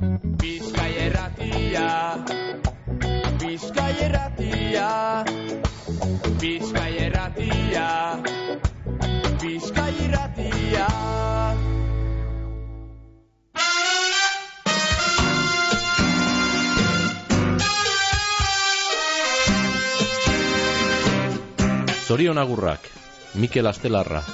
Bizkai erratia. Bizkai erratia. Bizkai erratia. Bizkai erratia. Zorion agurrak, Mikel Astelarra.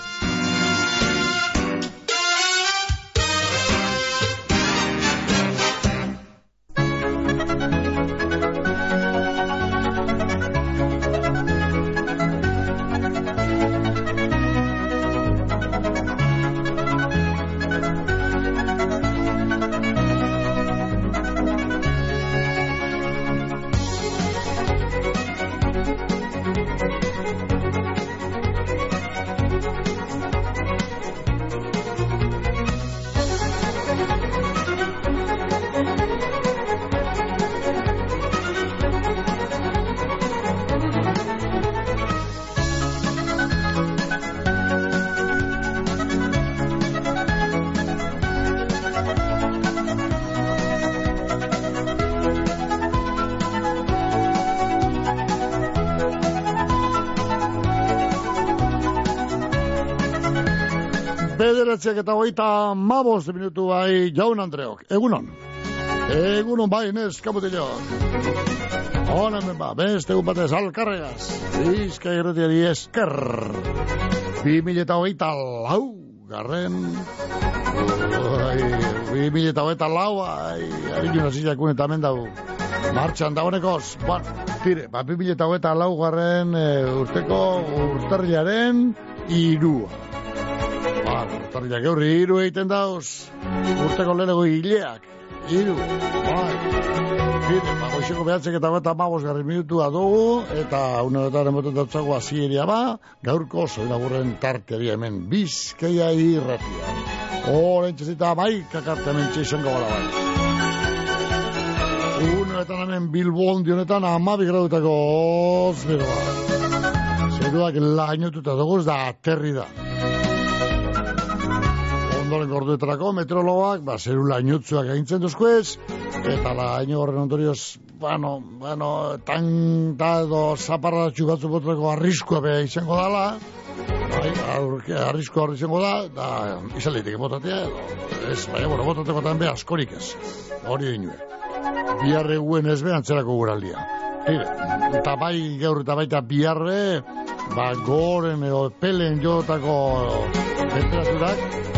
Eta hogeita mabos minutu bai jaun Andreok. Egunon. Egunon bai, nes, kaputilok. Hona hemen ba, beste egun batez alkarregaz. Bizka irretiari esker. Bi mila eta hogeita lau, garren. Bi mila eta hogeita lau, ai, ari nuna zizakun eta hemen dau. Martxan dagoenekoz, bueno, tire, ba, bi mila eta hogeita lau garren e, urteko urtarriaren irua. Urtarriak eurri iru egiten dauz. Urteko leheneko hileak. Iru. Bai. Bide, ba, goizeko behatzek eta gota mabos garri minutua dugu, eta unetan emoten dautzago azieria ba, gaurko zoinagurren tarteari hemen bizkaia irratia. Horen txezita bai, kakarte hemen txezongo gara bai. Unetan hemen Bilbon dionetan amabi gradutako zeroa. Zeroak lainotuta dugu, ez da aterri da ondoren gorduetarako meteorologoak, ba, zeru lainutzuak egintzen duzkuez, eta laino horren ondorioz, bueno, bueno, tan da edo zaparratxu batzu botreko arriskoa beha izango dala, bai, arriskoa horri izango da, da, izan lehitek botatea, edo, ez, bai, bueno, botateko tan beha askorik ez, hori dinue. Biarre guen ez behan zerako guraldia. Hire, eta bai gaur eta baita biarre, ba, goren edo pelen jotako temperaturak,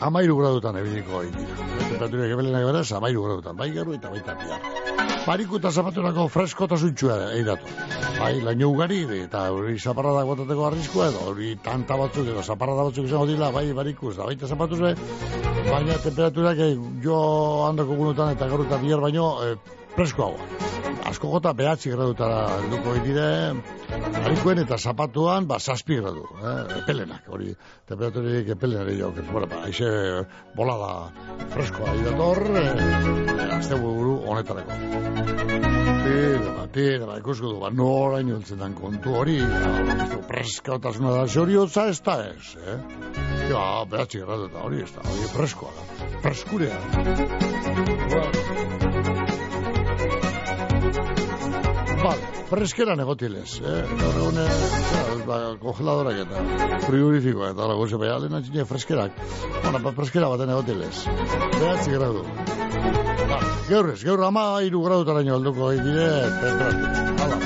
amairu gradutan ebiliko dira. Temperaturak ebelenak beraz, amairu gradutan, bai garu eta baita biar. Bariku eta zapaturako fresko eta zuntxua eidatu. Bai, laino ugari, eta hori zaparradak botateko arriskua edo, hori tanta batzuk edo zaparrada batzuk izango dira, bai, barikus, da baita zapatuzue, baina temperaturak eh, jo handako gunutan eta gaur eta bihar baino eh, freskoagoa. Asko gota behatzi gradutara duko egitire, harikoen eta zapatuan, ba, zazpi gradu, eh, epelenak, hori, temperaturik epelenari jo, bueno, ba, aixe bolada freskoa idator, eh, azte buru honetarako. Tira, ba, tira, ba, ikusko du, ba, nora inoltzen dan kontu hori, ja, preskaotasuna da, zoriotza ez da ez, eh? Ja, behatzi gradu eta hori ez da, hori freskoa da, freskurea. Bueno. Vale, freskeran egotilez, eh? Gaur egune, ba, kongeladorak eta frigorifikoa eta lagu ze beha, lehena txine freskerak. Bueno, ba, freskera baten egotilez. Behatzi gradu. Ba, gaur ez, gaur ama iru gradu taraino alduko egitire, temperatura. Hala,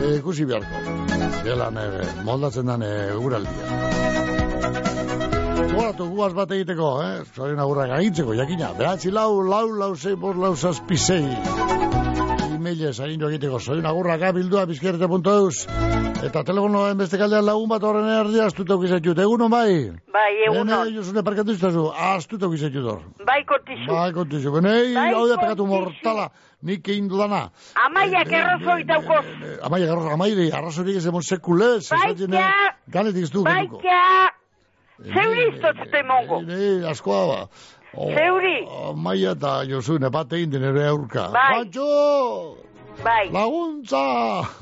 e, ikusi beharko. Gelan, e, moldatzen dan e, uraldia. Gogoratu guaz bat egiteko, eh? Zorien agurrak agintzeko, jakina. Behatzi lau, lau, lau, zei, bor, lau, zazpi, zei emailez agindu egiteko zoin agurraka bildua bizkerte.eus eta telefonoen beste kaldean lagun bat horren erdia astuta ukizetut, egunon bai? Bai, egunon. Hene, josune parkatu iztazu, astuta ukizetut hor. Bai, kotizu. Bai, kotizu, benei, Bai, hau da pekatu kotizu. mortala, nik egin dudana. Amaiak errozoi daukoz. Amaiak errozoi, amaiak arrazorik ez emon sekulez. Baita. Ganetik ez du, genuko. Baita. Zeuri iztotzte mongo. Askoa ba. Oh, Zeuri. Maia eta Josune, bat egin den ere aurka. Bai. Patxo! Bai. Laguntza!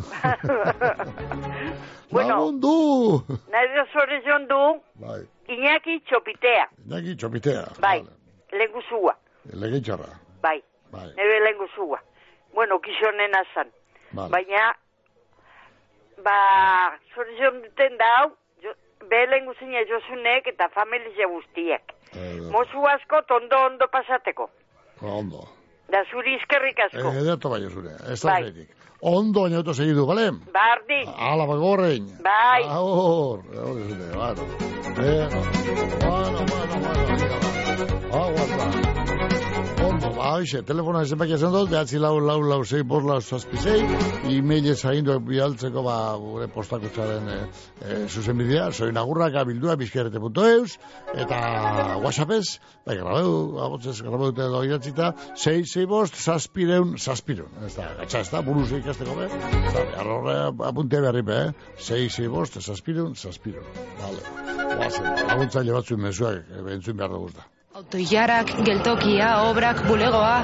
Bueno. Lagundu! Nahi da du, Bai, Iñaki txopitea. naki txopitea. Bai. Leguzua. Legitxarra. bai, Bai, nire lehen guzua. Bueno, kizonena zan. vale. Baina, ba, zorizion duten da hau, jo, behelen guzine jozunek eta familia guztiak. Edo, Mozu asko ondo ondo pasateko. ondo. Da zuri izkerrik asko. Ederto bai zure, ez da Bai. Ondo baina auto segidu, bale? Bardi, Ala bagorrein. Bai. Ahor, zure, bueno. Bueno, bueno, bueno, bueno. Aguanta. Ondo, ba, hoxe, telefonoa zenbaki esan dut, behatzi lau, lau, lau, sei, bor, lau, zazpi, e-mail zaindu bialtzeko, ba, gure postakutxaren e, e, zuzenbidea, soin agurrak abildua, bizkerrete.eus, eta whatsappez, bai, grabeu, abotzez, grabeu dute edo idatzita, sei, sei bost, zazpireun, zazpireun, ez da, gatsa, ez da, buruz ikasteko be, zabe, arrorre apunte berri be, eh? sei, sei bost, zazpireun, zazpireun, vale, guazen, laguntzaile batzuen mezuak, e, entzun behar dugu da. Autoilarak, geltokia, obrak, bulegoa,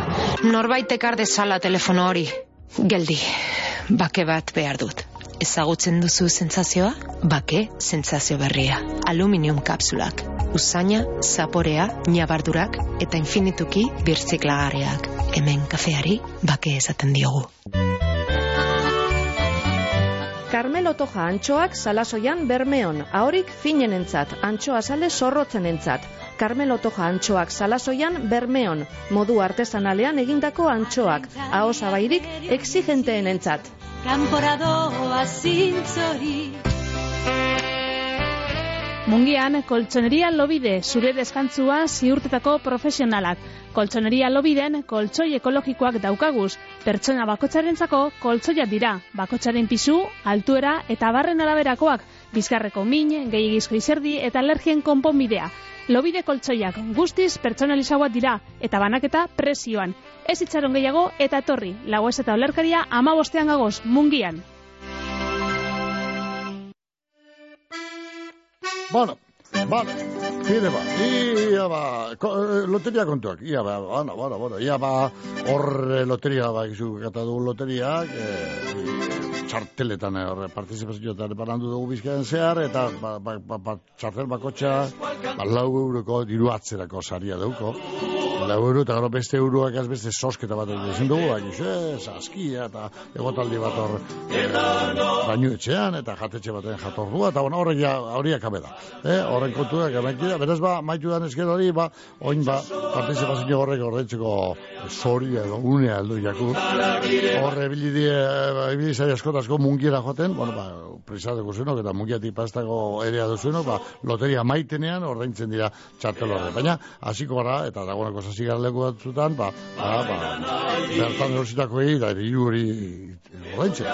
norbait ekar dezala telefono hori. Geldi, bake bat behar dut. Ezagutzen duzu sentsazioa? Bake sentsazio berria. Aluminium kapsulak. Usaina, zaporea, nabardurak eta infinituki birziklagarriak. Hemen kafeari bake esaten diogu. Carmelo Toja antxoak salasoian bermeon, ahorik finenentzat, antxoa sale zorrotzenentzat. Carmelo Toja antxoak salasoian bermeon, modu artesanalean egindako antxoak, aho zabairik exigenteenentzat. Kanporadoa zintzori Mungian, koltsoneria lobide, zure deskantzua ziurtetako profesionalak. Koltsoneria lobiden, koltsoi ekologikoak daukaguz. Pertsona bakotxarentzako koltsoiak dira. Bakotxaren pisu, altuera eta barren araberakoak. Bizkarreko min, gehiagizko izerdi eta alergien konponbidea. Lobide koltsoiak guztiz pertsonalizagoak dira eta banaketa presioan. Ez itxaron gehiago eta etorri. Lagoez eta olerkaria ama bostean gagoz, mungian. Bueno, vale. Tire ba, ia ba, ko, eh, loteria kontuak, ia ba, bueno, bueno, bueno, ia ba, hor eh, loteria, ba, gizu, gata dugu loteriak, e, txarteletan, eh, horre, partizipazioetan barandu dugu bizkaren zehar, eta ba, ba, ba, txartel bakotxa, ba, lau euroko diru atzerako saria dauko, euro, eta gero beste euroak ez beste sosketa bat egin dugu, ba, gizu, eh, saskia, eta egotaldi bat hor, bainu etxean, eta jatetxe baten jatordua, eta bueno, horrek horiak abe da. Eh, horren kontuak emak dira, beraz ba, maitu dan ezker hori, ba, oin ba, partizipazio horrek ordentzeko zori edo unea heldu jaku. Horre ebili die, ba, ebili zari asko asko mungiera joaten, bueno, ba, prisateko zuenok, eta mungiatik pastako erea duzuenok, ba, loteria maitenean ordaintzen dira txartel horre. Baina, hasiko gara, eta dagoeneko zasi gara leku batzutan, ba, ba, ba, bertan erositako egin, da, hiru hori ordaintzen.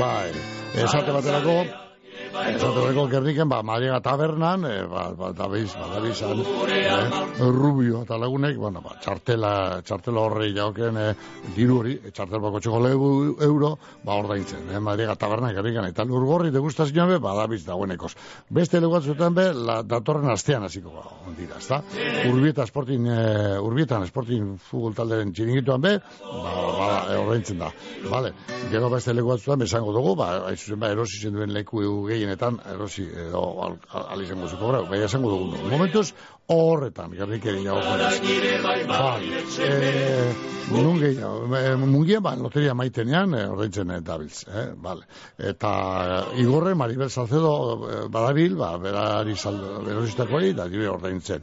Bai, esate baterako, esate baterako gerniken, ba, Mariaga tabernan, e, ba, ba, dabiz, ba, dabizan, eh, rubio eta lagunek, bueno, ba, txartela, txartela horrei jauken, e, diru hori, e, txartel bako txoko legu euro, ba, ordaintzen, eh, Mariaga tabernan gerniken, eta lurgorri degustazioan be, ba, dabiz dagoenekoz. Beste leguatzuetan be, la, datorren astean hasiko ba, dira, ezta? Urbieta esportin, e, urbietan esportin futbol talderen txiringituan be, ba, ba, e, ordaintzen da. Vale, gero beste leku batzutan bezango dugu, ba, hain zuzen ba, erosi zen duen leku gehienetan, erosi edo al, al, al izango zuko grau, bai esango dugu. Momentuz, horretan, gerrikeri jau Bai, e, nun gehiago, e, mungia, ba, loteria maitenean, e, ordaintzen e, dabiltz, eh, vale. Eta Igorre, Maribel Salcedo badabil, ba, berari saldo, berositakoei, da, dire ordaintzen.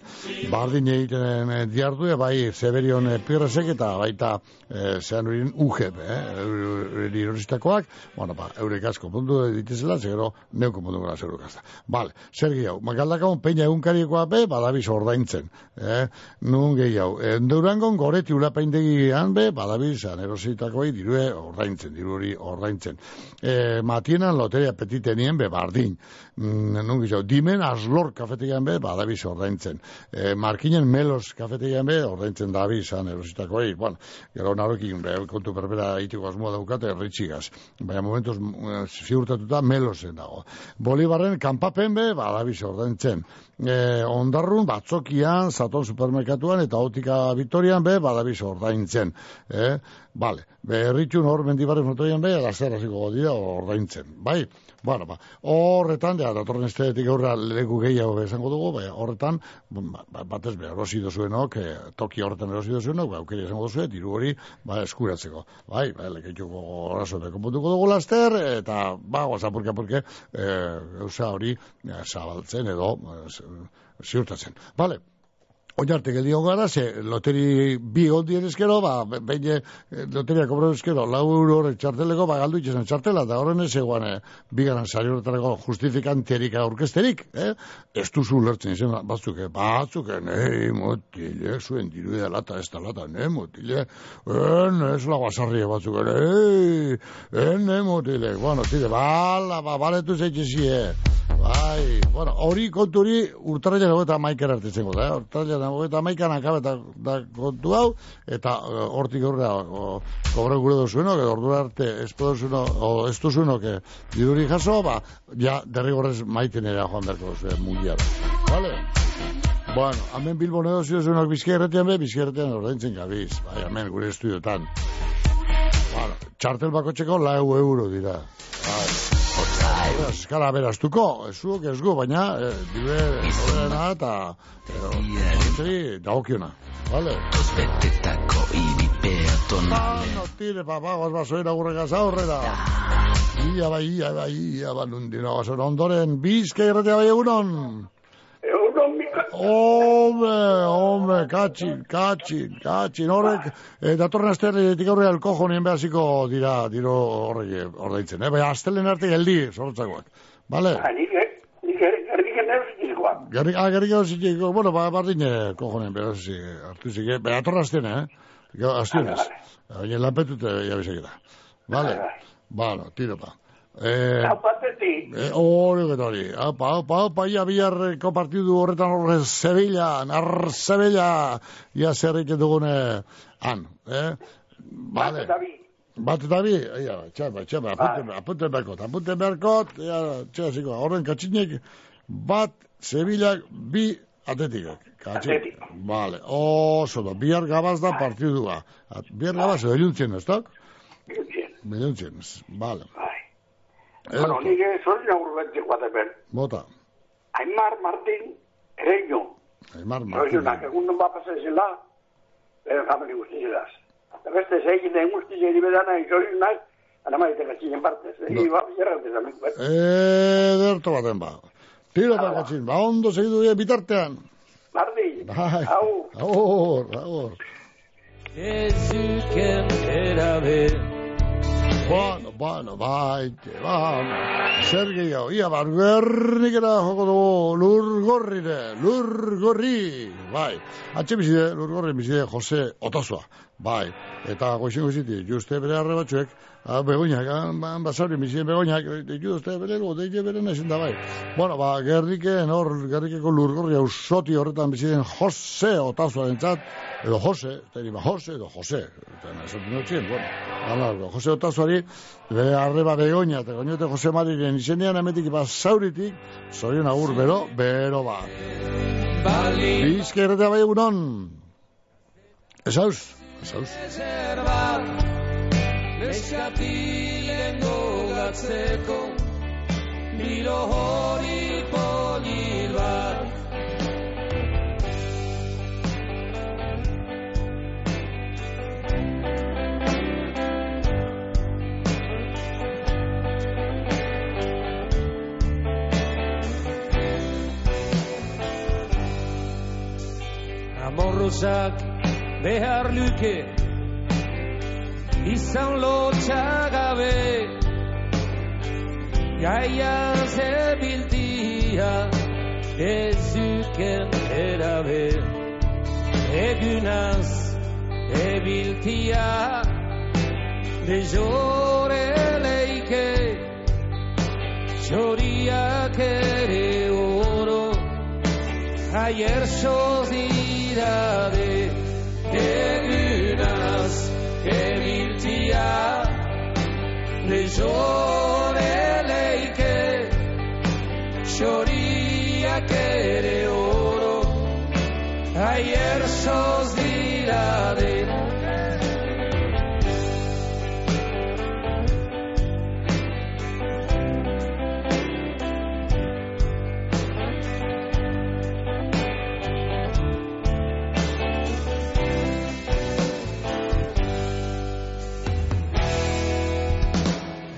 Bardin egiten e, diardue, bai, Zeberion e, Pirresek eta baita e, zean horien UGEP, eh, erositakoak, bueno, ba, eurek asko puntu ditizela, zegero, neuko puntu gara zeuro gazta. Vale, zer gehiago, makaldakon peina egunkarikoa be, badabiz ordaintzen, eh, nun gehiago. E, Durangon goreti ulapaindegian be, badabiz, anerositakoei dirue ordaintzen, diru hori ordaintzen. E, matienan loteria petitenien be, bardin, mm, nun gehiago, dimen aslor kafetegian be, badabiz ordaintzen. E, markinen melos kafetegian be, ordaintzen dabiz, anerositakoei, bueno, gero narokin, be, kontu perbera itiko asmoa daukate, ritxigaz. Baina momentuz, mm, ziurtatuta melosen dago. Bolibarren kanpapen be, badabiz ordaintzen. E, ondarrun batzokian, zaton supermerkatuan eta otika Vitorian be, badabiz ordaintzen. E, Bale, berritxun hor mendibarren motoian be, lazer hasiko dira ordaintzen. Bai, bueno, ba, horretan, ja, datorren estetik aurra leku gehiago esango dugu, bai, horretan, ba, ba- batez be, erosi dozuenok, e, toki horretan erosi dozuenok, ba, aukeri esango duzue, diru hori, ba, eskuratzeko. Bai, ba, leketxuko horazo de konpontuko dugu laster, eta, ba, guazapurka-purke, e, gauza hori e, zabaltzen edo e, ziurtatzen. Bale, Oinarte geldio gara, ze loteri bi ondien eskero, ba, be- behin eh, loteria kobro eskero, lau euro txarteleko, ba, galdu itxesan txartela, eta horren ez eguan, eh, bigaran sari horretarako justifikanterik aurkesterik, eh? Ez duzu lertzen izan, batzuk, eh, batzuk, nei, motile, zuen diru da lata, ez da lata, ne, motile, en, ez la guasarria batzuk, nei, en, ne, motile, bueno, tire, bala, ba, baletu zeitxezie, Bai, bueno, hori konturi urtarriak eta maikera arte zengo da, eh? Eta maikan akabeta da kontu hau, eta eh, hortik aurrera o, kobre gure dozuenok, edo ordura arte ez dozuenok eh, diduri jaso, ba, ja, derrigorrez maiten ere joan berko duzue mundial. Vale? Bueno, hemen Bilbon edo ziozuenok bizkairretean be, bizkairretean ordaintzen gabiz, bai, hemen gure estudiotan. Bueno, txartel bakotxeko lau euro dira. Bai. Beraz, eskala beraztuko, zuok ez gu, baina eh, dibe horrena eta eh, dagokiona. Vale? Bueno, tire, papa, gos basoera gurregaz aurrera. Ia bai, ia bai, ia bai, nundino, basoera ondoren, bizka irratea bai egunon. Hombre, hombre, katxin, katxin, katxin, horrek, eh, datorren asterretik aurre alkojo nien behaziko dira, diro horrek eh, ordaitzen, eh? Baina astelen arte geldi, sortzakoak. Vale? Nik, nik erdiken neuzitikoa. Gerri, ah, gerri gau zitiko, bueno, ba, bardine, kojonen, beraz, zi, hartu zik, eh? Baina atorra azten, eh? Gau, aztenez. Baina lanpetute, ja bizeketa. Vale? Bueno, tiro pa. Eh, Zapatetik. Eh, hori que hori. Apa, apa, apa, ia biharreko partidu horretan horre Sevilla, nar Sevilla, ia zerrik dugune han, eh? Vale. Eta bi. Bat eta bi, ia, txaba, txaba, apunten, apunten berkot, apunten berkot, ia, txaba, ziko, horren katxinek, bat, Sevilla, bi, atletikak. Katxin. Atletik. Vale, oso da, bihar gabaz da partidua. Bihar gabaz, edo iluntzen, ez tak? Biltzen. Iluntzen, vale. Bai. Bueno, nik zorri nagur betzikoa da ben. bota, Aimar Martin, ereño. Aimar Zorionak, Martin. egun non bapasa zela, bere famili guztizilaz. Eta beste zeikin den guztizia bedana, zorionak, ana maite gatxinen partez. Egi, ba, jarrate zamen. Ederto baten ba. Tiro da katxin, ba ondo segidu die bitartean. Martin, Bai, hau, aur, aur. Ezuken erabe Bueno, bueno, bai, bueno. Zer gehiago, ia bar, gernikera joko dugu lurgorrire, lurgorri, bai. Atxe bizide, lurgorri bizide Jose Otosua, bai. Eta goizin goiziti, juste bere arre batzuek, ah, begoinak, ah, ba- basauri bizide begoinak, juste bere lo, deite bere nesin da, bai. Bueno, ba, gerriken hor, gerrikeko lurgorri ausoti horretan biziden Jose Otosua dentzat, edo Jose, teni ba Jose, edo Jose, eta esaten dut zien, bueno, hala, Jose Otazuari, bere arreba begoña, eta goñote Jose Mariren izenean emetik ba zauritik, zorion agur, bero, bero ba. Bizka erretea bai egunon. Esauz, bat Neskatilen gogatzeko Miro hori polil bat Amorrosak behar luke izan lotxagabe Gaian zebiltia ez zuken erabe Egunaz ebiltia Dejore leike Txoriak ere oro. Ayer sozidade egunaz ebiltia Nezo leike xoriak ere oro. Aier soz dira dena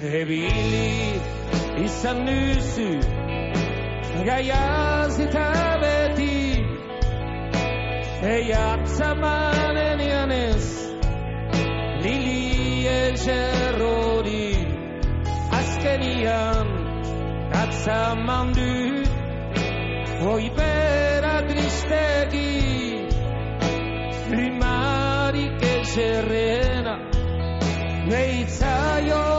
Ebili izan duzu Gaiaz eta beti Eia zamanen janez Lili eserrori Azkenian atzaman du Hoi bera tristegi Limarik eserrena Neitzaio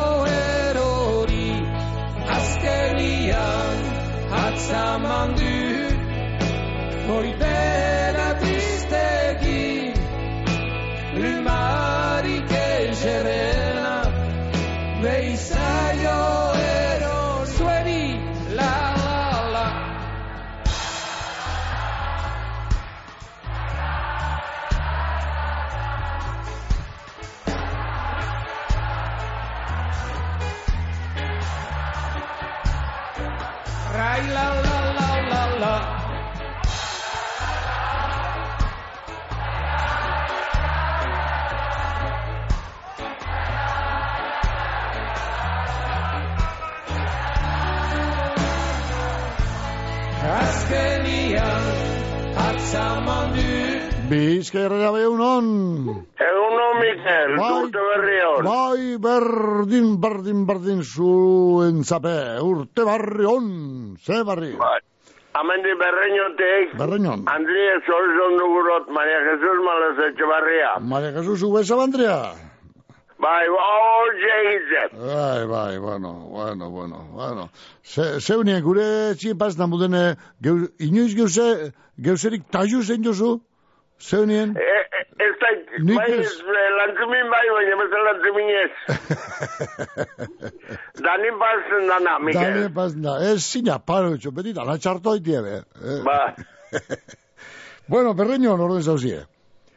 atzaman du Hoi bera tristegi Limarik Bizkaia egunon. Eguno, Mikel, Bai. urte berri hon. Bai, berdin, berdin, berdin zuen zape. Urte barri on. Ze barri. Bai. Amendi berreñotek, Berreñon. Andrie Solzon dugurot, Maria Jesus Malaz Etxebarria. Maria Jesus Ubesa Bandria. Bai, hoxe egizet. Bai, bai, bueno, bueno, bueno, bueno. Ze, zeunien, gure txipaz namudene, geu, inoiz geuse, geuserik taju zein jozu? Zeunien? E, e, ez da, bai, ez. eh, lantzumin bai, baina ez lantzumin ez. Danin pasen dana, Mikel. paz, da, ez zina paro etxo, beti dana txarto be. Eh, Ba, Bueno, berreñon, orden zauzie.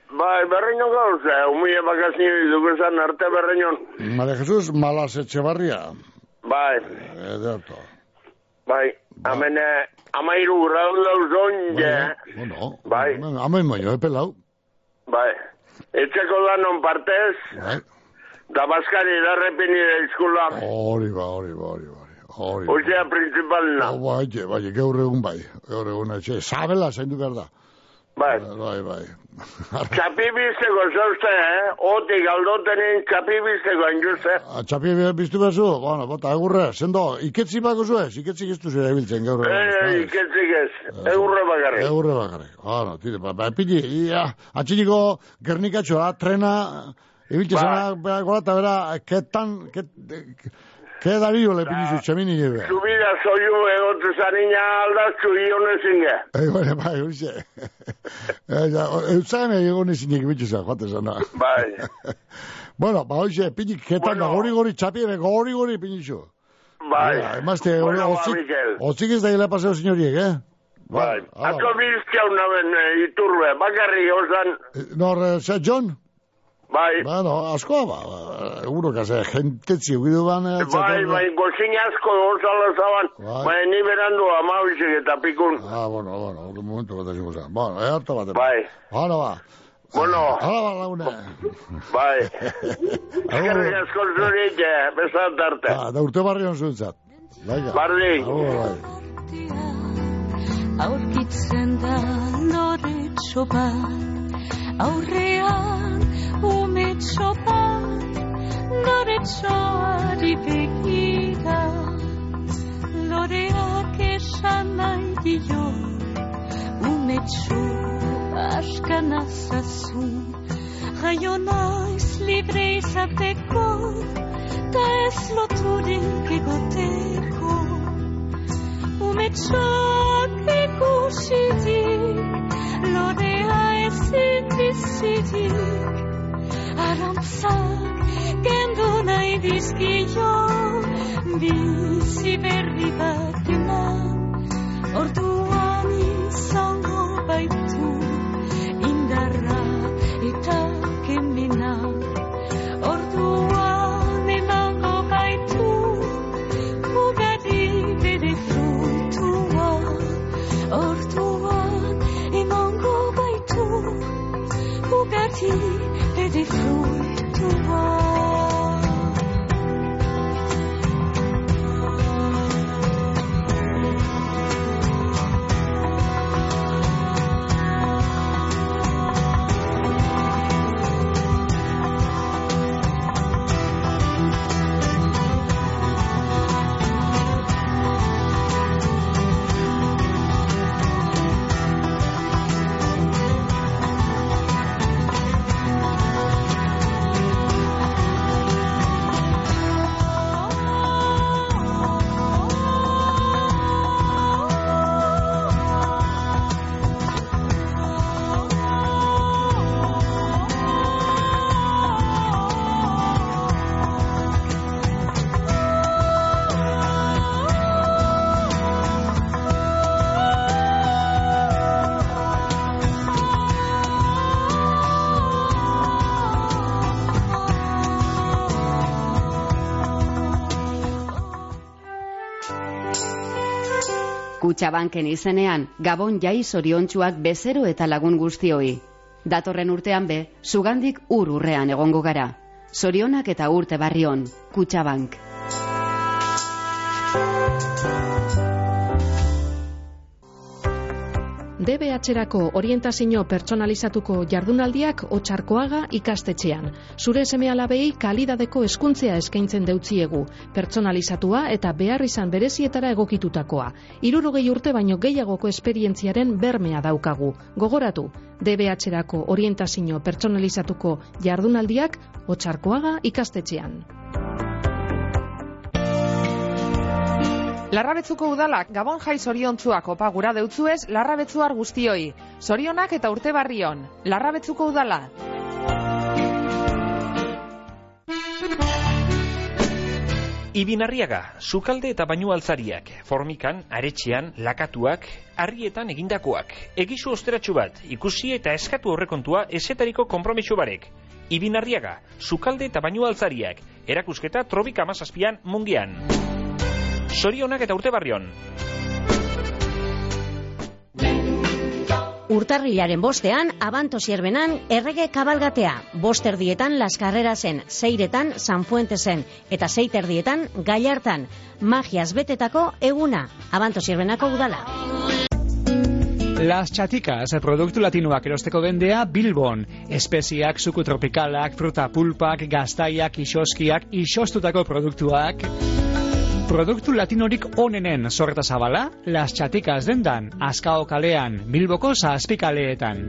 bai, berreñon gauza, umie bakazio dugu zan arte berreñon. Maria Jesus Malas Etxebarria. Bai, Ederto. bai, amene, amairu gradu dauzon, je. Bueno, Bai. Hemen baino, epelau. Bai, etxeko danon partez, Bai. da baskari darrepini da izkula. Hori ba, hori ba, hori ba. Hori ba. Osea, principalna. Oh, bai, je, bai, gaur egun bai. Gaur egun etxe. Sabela zaindu behar da. Bai, Bai, bai. txapi bizteko zauzte, eh? Otik aldotenen txapi bizteko enjuzte. Txapi biztu bezu, bueno, bota, egurre, sendo, iketzi bako zuez, iketzi giztu zure ebiltzen gaur. Eh, iketzik ez, eurre bakarrik. Egurre bakarrik. Bueno, tire, ba, ba, pili, ia, atxiniko gernikatxoa, trena, ibiltze Ba. zena, gola eta bera, ketan, ket, ke dario le pilizu, txamini nire. Subida soiu egotu zanina aldaztu ionezin ge. Ei, bai, bai, horixe. Eutzen egon ezinik bitxuza, joate zana. Bai, Bueno, ba, horixe, pinik, ketan, Bueno. gori gori txapi, be, gori gori pinizu. bai. Emazte, hori, Bueno, ba, otzik, Mikel. otzik ez da hile paseo signoriek, eh? Bai, atzo bizkia unaben eh, iturbe, bakarrik osan, Nor, eh, John? Bai, Bueno, askoa, ba, ba, eguro kase, jentetzi, guidu ban, eh, bai, txatel- bai, gozin asko osala zaban, Bai. bai, ni berandu amabizek eta pikun, Ah, bueno, bueno, un momento bat ezin guzan. Bueno, eh, harto bat. bai, Hala ba. Bueno. Hala ba, laune. bai. Eskerrik asko zurik, eh, bezat arte. Ah, da urte barri hon zuntzat. Laika. Bardi. Agur, bai. aurkitzen da noretxo bat aurrean umetxo bat noretxoari begira loreak esan nahi dio umetxo askan azazu jaio naiz libre izateko ta ez loturik egoteko umetxoak ikusitik, lorea ezin bizitik, arantzak kendu nahi dizkio, bizi berri bat eman, orduan izango baitu, liberty Kutxabanken izenean, Gabon jai zoriontsuak bezero eta lagun guztioi. Datorren urtean be, zugandik ur urrean egongo gara. Zorionak eta urte barrion, Kutxabank. DBH-erako orientazio pertsonalizatuko jardunaldiak otxarkoaga ikastetxean. Zure seme alabei kalidadeko eskuntzea eskaintzen deutziegu, pertsonalizatua eta behar izan berezietara egokitutakoa. Irurogei urte baino gehiagoko esperientziaren bermea daukagu. Gogoratu, DBH-erako orientazio pertsonalizatuko jardunaldiak otxarkoaga ikastetxean. Larrabetzuko udalak Gabon jai zoriontzuak opa gura deutzuez larrabetzuar guztioi. Zorionak eta urte barrion. Larrabetzuko udala. Ibinarriaga, sukalde eta bainu altzariak, formikan, aretxean, lakatuak, harrietan egindakoak. Egizu osteratxu bat, ikusi eta eskatu horrekontua esetariko kompromiso barek. Ibinarriaga, sukalde eta bainu altzariak, erakusketa trobik amazazpian mungian. Sorionak eta urte barrion. Urtarrilaren bostean, abanto sierbenan, errege kabalgatea. Bosterdietan Las Carrerasen, zeiretan San Fuentesen, eta zeiterdietan Gallartan. Magiaz betetako eguna, abanto sierbenako udala. Las Chaticas, produktu latinoak erosteko bendea Bilbon. Espeziak, suku tropikalak, fruta pulpak, gaztaiak, isoskiak, isostutako produktuak... Produktu latinorik onenen sorreta zabala, Las Chaticas dendan, Azkao kalean, Bilboko zazpikaleetan.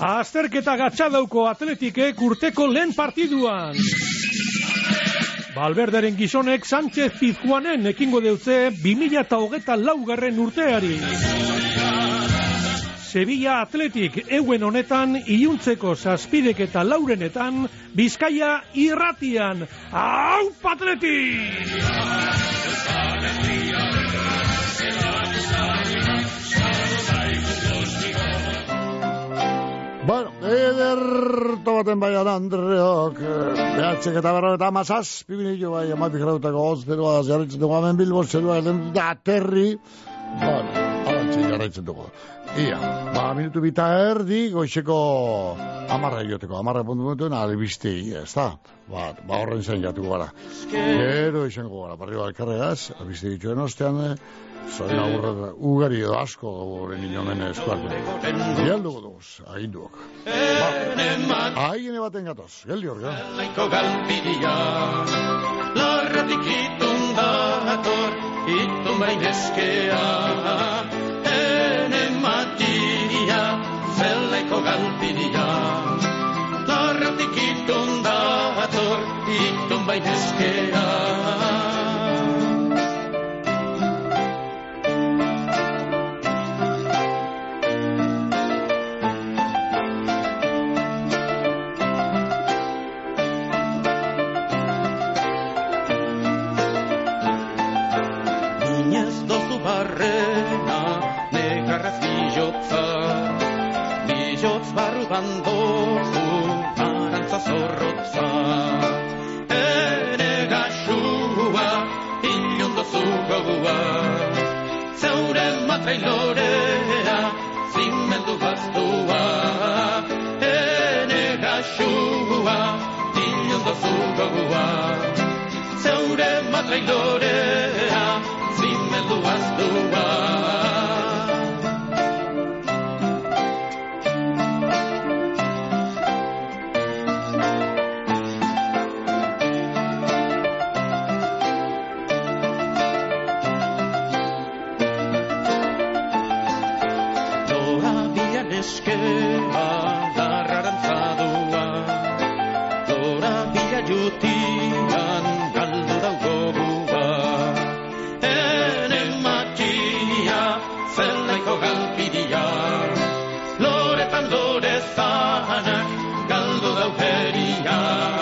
Azterketa gatxadauko atletikek urteko lehen partiduan. Balberderen gizonek Sánchez Pizjuanen ekingo deutze 2008 laugarren urteari. Sevilla Atletik euen honetan iluntzeko zazpidek eta laurenetan Bizkaia irratian. Hau patletik! Bueno, ederto baten bai da Andreok, behatzek eta berro eta amazaz, pibinillo bai, amatik grautako ozperoa, jarritzen dugu hemen bilbo, zerua da aterri, bueno, alantzi jarraitzen dugu. Ia, ba, minutu bita erdi, goizeko amarra joteko, amarra puntu puntu, nare bizti, ez da? Ba, ba horren zen jatuko gara. Gero izango gara, barri bat karregaz, bizti dituen ostean, eh, Zoi aurre, ugari edo asko gure ninomen eskuartu. Geldu goduz, aginduok. Ba, ahigene baten gatoz, geldi hor, Laiko galpidia, lorretik itun dator, itun bainezkea. Ene matia, zelaiko galpidia, lorretik itun dator, itun bainezkea. Ando funta zorrotza ere ga shuva inyounga zeure bua zaure matailore bastua ere ga shuva inyounga zeure bua zaure matailore bastua Krishna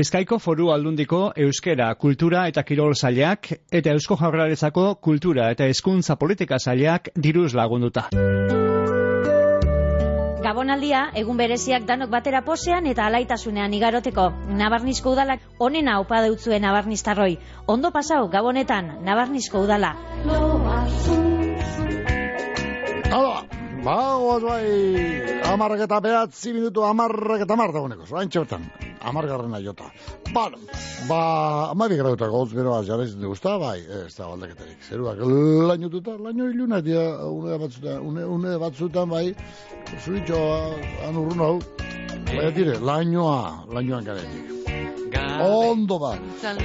Bizkaiko foru aldundiko euskera, kultura eta kirol zailak eta eusko jaurlaritzako kultura eta hezkuntza politika zailak diruz lagunduta. Gabonaldia, egun bereziak danok batera posean eta alaitasunean igaroteko. Nabarnizko udalak onena opa deutzuen nabarniztarroi. Ondo pasau, Gabonetan, Nabarnizko udala. Hala, bagoaz bai, amarrak eta behatzi minutu, amarrak eta amar dagoeneko, zoain txertan, amargarrena jota. Bueno, ba, amabi grautak gauz beroa jarraizen dugu, ezta, bai, ez da baldaketarik. Zeruak lainututa, laino iluna, dia, une batzutan, une, une batzutan, bai, zuritxo, anurrun hau, bai, dire, lainoa, lainoan garetik. Ondo ba.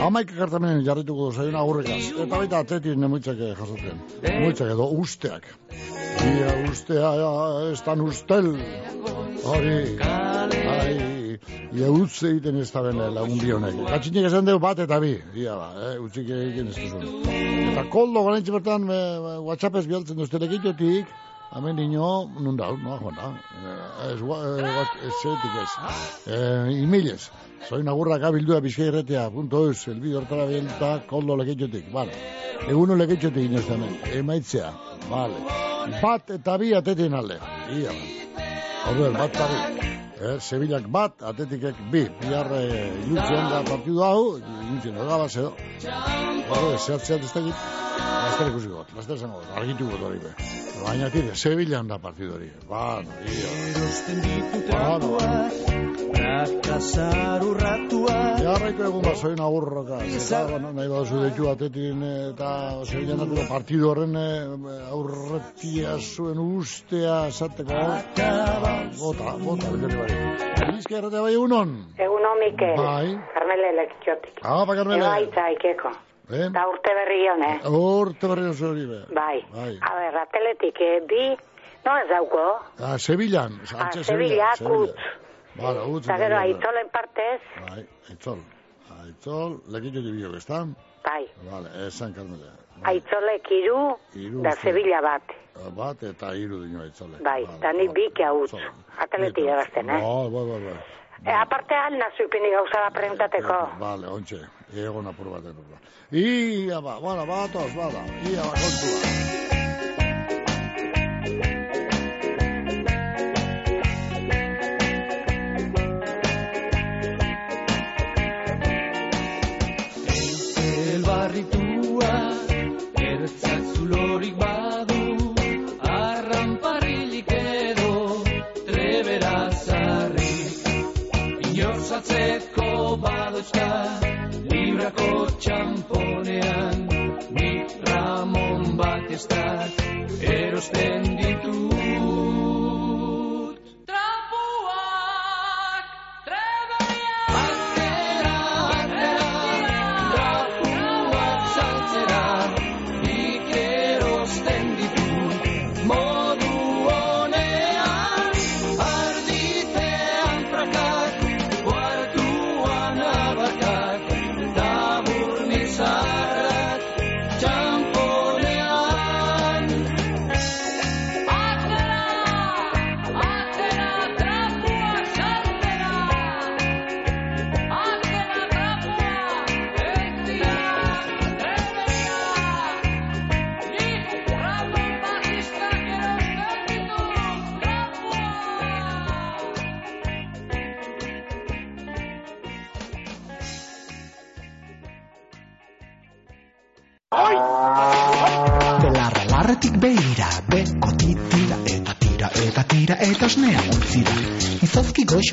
Amaik ekartamenen jarrituko du zaiona aurrekaz. Eta baita atzetik nemuitzak jasotzen. Nemuitzak edo usteak. Ia ustea, ez tan ustel. Hori, ai, ia utze egiten ez da bene lagun bi honek. Katxinik esan dugu bat eta bi. Ia ba, eh, utzik egiten ez duzun. Eta koldo garantzi bertan, eh, WhatsAppez bialtzen duzte lekitotik, Hemen dino, nun da, no, joan da. Eh, Ez, gua- eh, gua- ez, zetik ez. Soy nagurrak abildua bizkairretea, punto eus, elbide hortara bielta, koldo leketxotik, vale. Eguno leketxotik inoz emaitzea, vale. Bat eta bi atetien alde, ia. Orduan, bat eta bi. Eh, Sevillak bat, atetikek bi. Bihar eh, ilutzen da partidu hau, ilutzen da gabaz edo. Orduan, zehat zehat ez dakit. Laster ikusiko, dut, laster zango, dut, argitu got hori. Baina tire, Sevillan da partidu hori. Bueno, ia. Bueno, Frakasar urratua Jarraitu egun bat zoin agurroka. Eta, bueno, nahi baduzu deitu atetin eta Sevillan datuko partidu horren eh, aurretia zuen ustea esateko. Bota, bota, beteri bai. Bizka erratea bai egunon. Egun Mikel. Bai. Carmele Lekitxotik. Apa, Carmele. Ebaitza ikeko. Eh? Da urte berri hone. Urte berri hori be. Bai. Bai. A ber, ateletik, eh, bi, no ez dauko. Ah, Sevillan. A Sánchez Sevilla, Sevilla. Kutz. Vale, utz. Eta gero, aitzolen partez, Bai, aitzol. Aitzol, lekitxo tibio, ezta? bai. Vale, esan Carmele. Aitzolek iru, Hiru, da. Sevilla bat. Bat eta hiru dino aitzole. Bai, da ni bik hautz. Ateletik erazten, eh? Bai, bai, bai, bai. E, aparte alna zuipini gauza da preguntateko. Vale, ontxe, egon apur bat. Ia ba, bueno, batoz, bada, ia ba, kontua.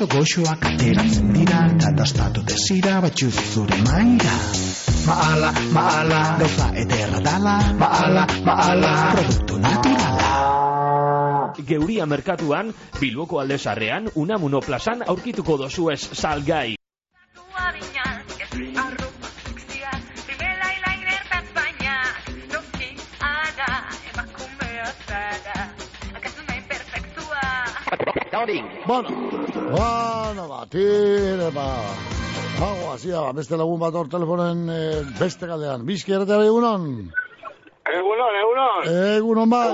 Goxo goxoak ateratzen dira, eta dastatu desira batxuz zure maira. Maala, maala, gauza ederra dala, maala, maala, produktu naturala. Geuria merkatuan, Bilboko aldezarrean, Unamuno plazan aurkituko dozuez salgai. Bueno, bueno, ba, tire, ba. Hau, hasia, ba, beste lagun bat hor telefonen eh, beste galdean. Bizki erratea bai egunon? Egunon, egunon. Egunon bai.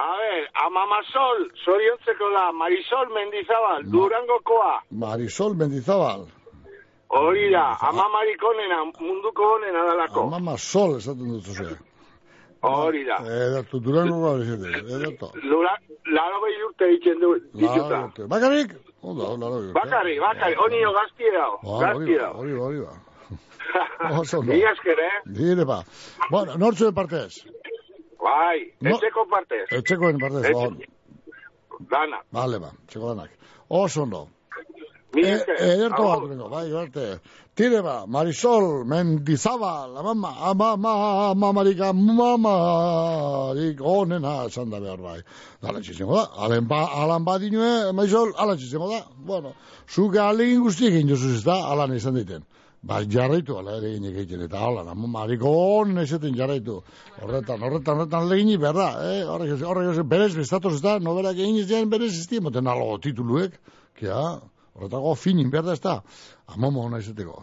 A ver, Amamasol, zoriontzeko da, Marisol Mendizabal, Durangokoa. Marisol Mendizabal. Hori da, amamarik onena, munduko onena dalako. Mama sol esaten dut zuzea. Hori da. Edertu, durango gara izate, edertu. Lura, laro behi urte ditzen du, dituta. Urte. Bakarrik? Oda, laro urte. Bakari, bakari, honi jo gaztie dao, Ba, hori gaztie ba, dao. hori ba, hori ba. Oso ondo. Ni esker, eh? Dire ba. Bueno, nortzuen partez? Bai, No- etxeko partez. Etxekoen partez, on. Dana. Vale, ba, txeko danak. Oso ondo. Ederto bat, bengo, bai, arte. Tire ba, Marisol, Mendizabal, mama, ama, ama, marika, mamarik onena, esan da behar bai. Alan txizengo da, alen ba, alan badinue, Marisol, alan txizengo da. Bueno, zuke alegin guztiek ez da, alan izan diten. Ba, jarraitu, ala ere egin egiten, eta hola, ama, mariko onen ezeten jarraitu. Horretan, horretan, horretan legini behar da, eh? Horrek, horrek, ez- berez, bestatoz ez da, noberak egin ez dian berez ez dien, moten alo tituluek, kia, horretako finin behar da ez da, amomo hona izateko.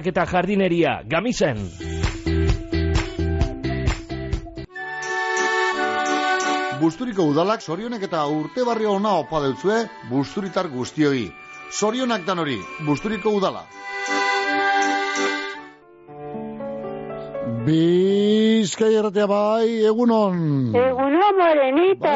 eta jardineria gamizen. Busturiko udalak sorionek eta urte barri ona opa deutzue busturitar guztioi. Sorionak dan hori, Busturiko udala. Bizkai erratea bai, egunon. Eguno, morenito.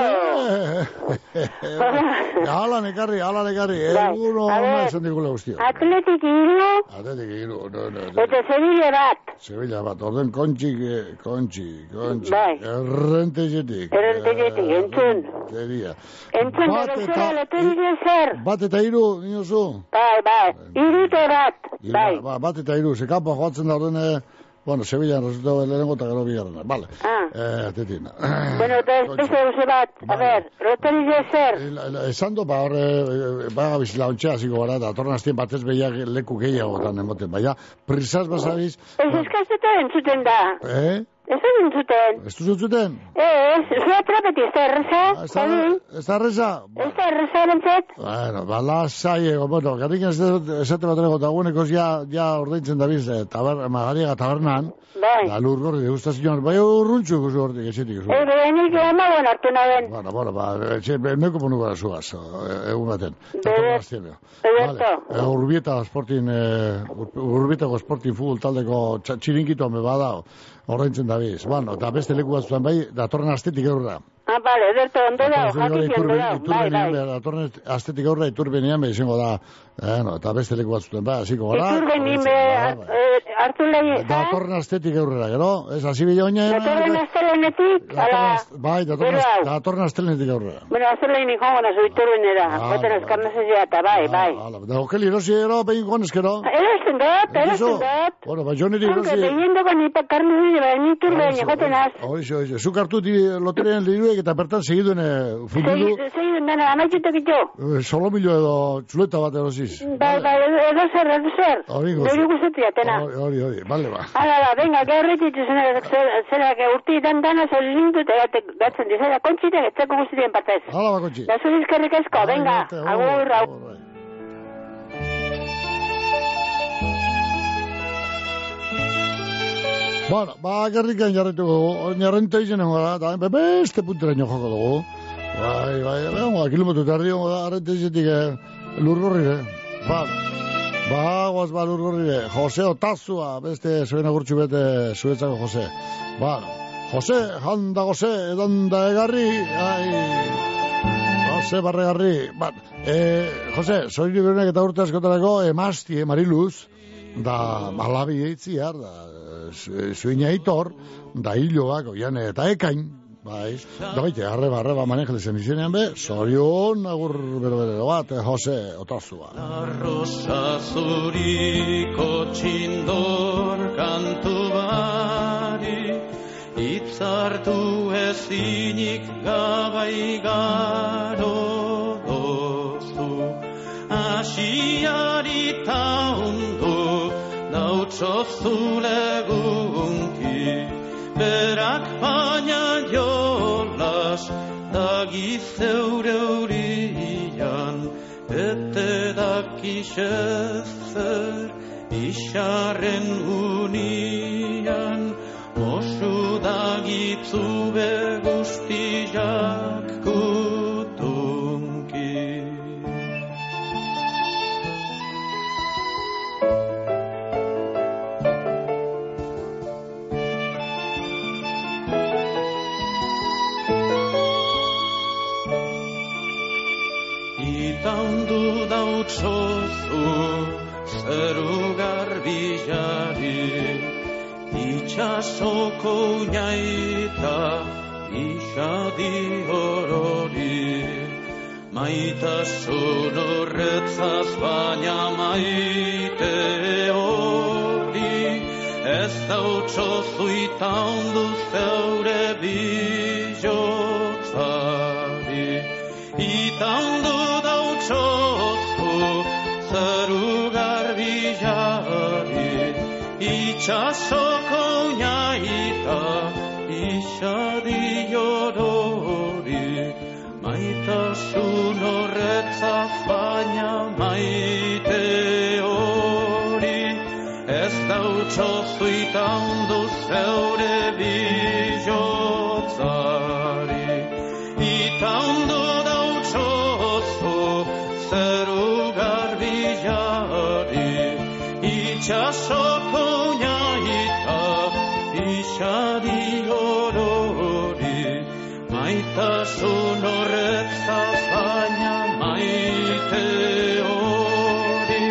Ala nekarri, ala nekarri, Bai, egunon, ver. esan digula guztio. Atletik iru, Atetik iru, no, no, no. eta Sevilla bat. Sevilla bat, orden kontxi, eh, kontxi, kontxi. Bai. Errentezetik. Errentezetik, entzun. Teria. Entzun, Bat eta- zer. Bat eta iru, niozu? Bai, bai, irute bat, bai. Ba, bat eta iru, ze kanpo joatzen da ordene, bueno, Sevilla resultatu lehenengo eta gero bigarrena. Vale. Ah. Eh, tetin. Bueno, eta ez beste bat, a ver, loteria zer. Esan do, ba, horre, ba, bizila ontsa hasiko gara, eta torna aztien batez behiak leku gehiagotan emoten, baina, prisaz basabiz, Ez eskazteta entzuten da. eh? Ez ez entzuten. Ez duzu zuten? Ez, zua trapeti, ez da erreza, Ez da, Javi? ez da reza? Ez da erreza bentzet. Bueno, bala zaiego, bueno, garrik ez dut esate bat ego, eta ja, ja ordaintzen da biz, eh, taber, magariaga tabernan, Bai. da lur gorri, degustazioan, bai urruntxu guzu hortik, esetik guzu. Ez behenik amagon hartu naben. Bueno, bueno, ba, etxe, neko ponu gara zugaz, eh, egun baten. Bede- Ederto. Vale. Urbieta sportin, eh, Ur- urbietako sportin futbol taldeko txirinkitoan me badao, ordaintzen da biz. Bueno, eta beste leku batzuan bai, datorren astetik eurra. Ah, bale, ederto, ondo da, Datorren jakiz ondo iturbe, da. Bai, bai. datorren astetik aurra iturbenean be izango da, eh, no, eta beste leku batzuetan bai, hasiko gara. Iturbe nime ordaintzen, bai, bai. hartu lehi? Datorren astetik aurrera, gero, ez, hasi bila oina, Datorren astelenetik, ala, bai, datorren, datorren astelenetik aurrera. bueno, astelein ikongo nazu iturbenera, Ah, baten eskarnezezia eta bai, bai. Hala, da, okeli erosi ero, behin gonezkero. Erosten dut, erosten dut. Bueno, ba, jo Aunque erosi... behiendoko ni pa karnu dide, bai, ni turben joten az. Oixo, oixo. Zuk hartu loterian liruek eta bertan segiduen eh, fundidu Zein dena, amaitzutek ito. eh, solomilo edo txuleta bat erosiz. Bai, bai, edo zer, edo zer. Hori guzetia, tena. Hori, hori, bale ba. Hala, ba, venga, gaurretik zera, zera, urti dan dana zol lindu eta gatzen dizera, kontxitek, etzeko guztien partez. Hala ba, kontxi. Da zuri eskerrik asko, venga, agur, agur. Bueno, ba, gerrikan jarretu dugu, jarrente izanen gara, eta be- beste punteraino joko dugu. Bai, bai, bai, kilometro eta erdi hongo da, jarrente izatik eh, lurgorri, eh. Ba, ba, guaz ba lurgorri, eh. Jose Otazua, beste zuen agurtxu bete zuetzako Jose. Ba, Jose, janda Jose, edanda egarri, ai, Jose barregarri, ba, eh, Jose, zoiri berenek eta urte askotarako, emazti, eh, Mariluz, da malabi eitziar, da zuina itor, da hiloak, oian eta ekain, bai, da baite, arreba, arreba manejelezen izenean be, zorion agur bero bero bat, eh, Jose Otazua. Rosa zuriko txindor kantu bari Itzartu ezinik gabai garo dozu Asiari ta txozulegunki, berak baina jolas, dagi zeure urian, ete dakixezer, isarren unian, osu dagitzu beguztiak kutunki. Itandu dautsozu zeru garbillari Itxasoko unaita isadi horori Maitasun horretzaz baina maite hori Ez dautsozu itandu zeure bijotzari Itandu Itxasoko unaita isadi horori Maitasun horretzaz baina maite hori Ez itandu zeure bijotzari Itandu dautsozu zeru garbillari Itxasoko Maitasun horretzaz baina maite hori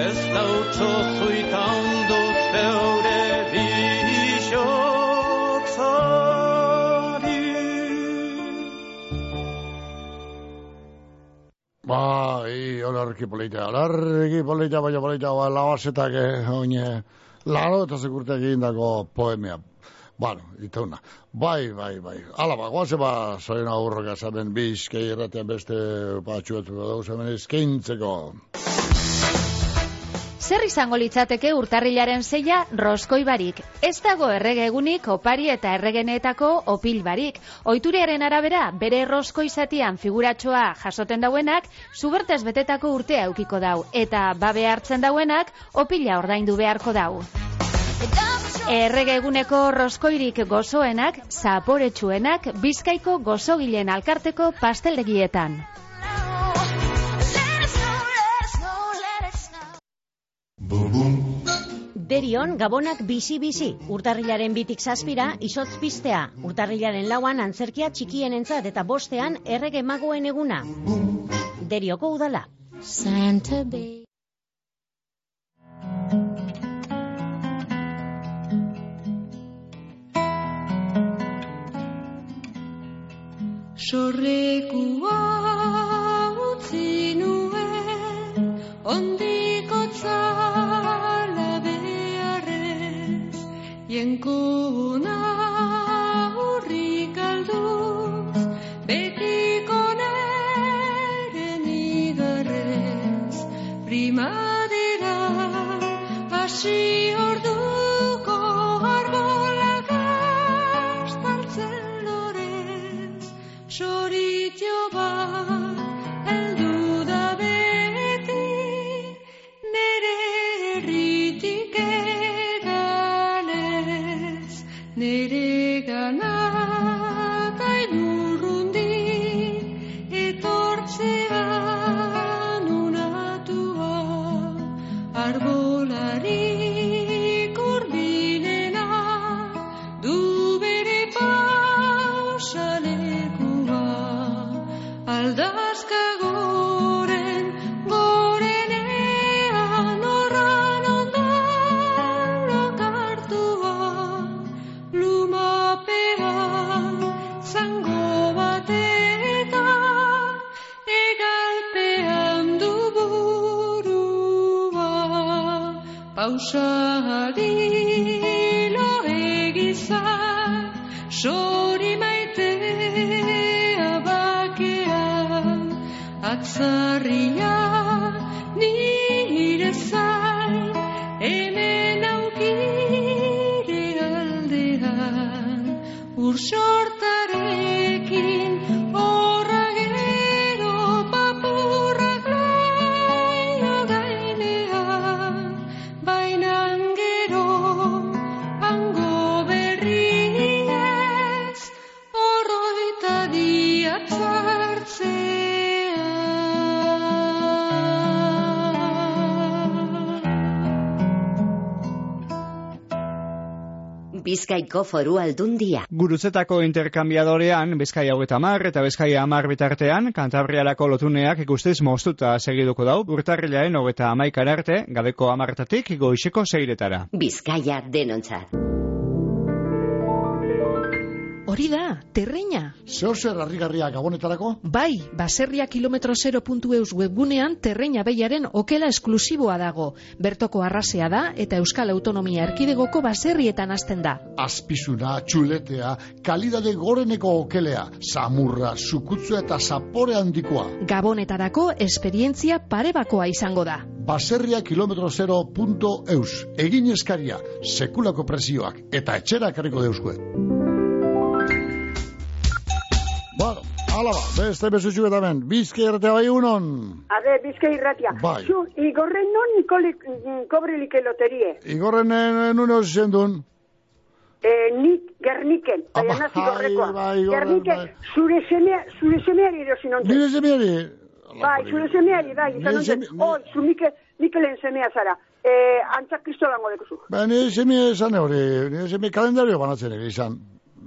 Ez dautsozu itandu zeure bijotzari Bai, olarki polita, olarki polita, baina polita, ba, eh, oine, laro eta sekurte egindako poemia. Bueno, itauna. Bai, bai, bai. Ala, ba, guaze ba, zoen aurroka zaten bizkei erratean beste patxuetuko dauz hemen eskaintzeko. Zer izango litzateke urtarrilaren zeia roskoi barik. Ez dago errege egunik opari eta erregeneetako opil barik. Oituriaren arabera, bere roskoi zatian figuratxoa jasoten dauenak, zubertez betetako urtea eukiko dau. Eta babe hartzen dauenak, opila ordaindu beharko dau. Errege eguneko roskoirik gozoenak, zaporetsuenak, bizkaiko gozogilen alkarteko pasteldegietan. Derion, gabonak bizi-bizi, urtarrilaren bitik zazpira, izotz piztea, urtarrilaren lauan antzerkia txikien entzat eta bostean errege magoen eguna. Derioko udala. Santa Bay. Sorrekua utzi nuen, ondiko tzala beharrez, jenkuna urrik alduz, betiko neren igarrez, primadera hasi Pausari lo egiza Sori maitea bakea. Atzarria nire zain Hemen aukire aldean. Ursorti Bizkaiko foru aldundia. Gurutzetako interkambiadorean, Bizkaia hogeita mar eta Bizkaia amar bitartean, kantabrialako lotuneak ikustez moztuta segiduko dau, urtarrilaren hogeita amaikar arte, gabeko amartatik goixeko zeiretara. Bizkaia denontzat. Hori da, terreina. Zeo zer harrigarria gabonetarako? Bai, baserria kilometro 0.eus webgunean terreina beiaren okela esklusiboa dago. Bertoko arrasea da eta Euskal Autonomia Erkidegoko baserrietan hasten da. Azpizuna, txuletea, kalidade goreneko okelea, samurra, sukutzua eta zapore handikoa. Gabonetarako esperientzia parebakoa izango da. Baserria kilometro 0.eus. Egin eskaria, sekulako presioak eta etxera karriko deuzkue. Bueno, ala ba, beste besutxu eta ben, bizke erratea bai unon. A ver, bizka irratia. Bai. Zu, igorren non nikoli, kobrelike loterie. Igorren eh, nune osi zendun. Eh, nik gerniken, baina bai, nazi gorrekoa. bai, igorren, gerniken, bai. zure semea, zure semeari erosi non. Nire zemiari. Bai, zure semeari, bai, izan non. Oh, zu Mikel, Mikelen semea zara. Eh, antzak kristolango dekuzu. Ba, nire zemi esan hori, nire zemi kalendario banatzen ere izan.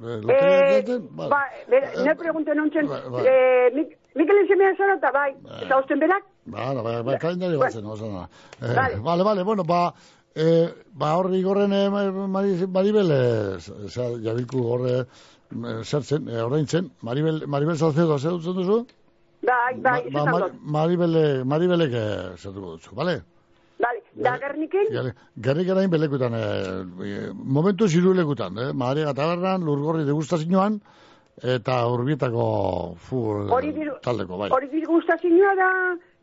Eh, Eh, bai. ba, ne pregunte nontzen, bai, bai. eh, Mik Mikelen semea zara eta bai, eta osten berak, Ba, ba, ba, kalendario batzen, oso da. Eh, Vale. Vale, vale, bueno, ba, eh, ba, horri igorren eh, Mari- Maribel, eh, jabilku horre, eh, zertzen, eh, oraintzen, Maribel, Maribel Salcedo, zer duzu? bai, bai, ba, izan Mar- dut. Maribele, Maribelek eh, zertuko dutzu, bale? Bale, da gerniken, Gerrik erain belekutan, eh, eh, momentu zirulekutan, eh, Mariaga tabernan, lurgorri degustazioan, eta urbietako fu, hori diru, taldeko, bai. hori diru gustazioa da,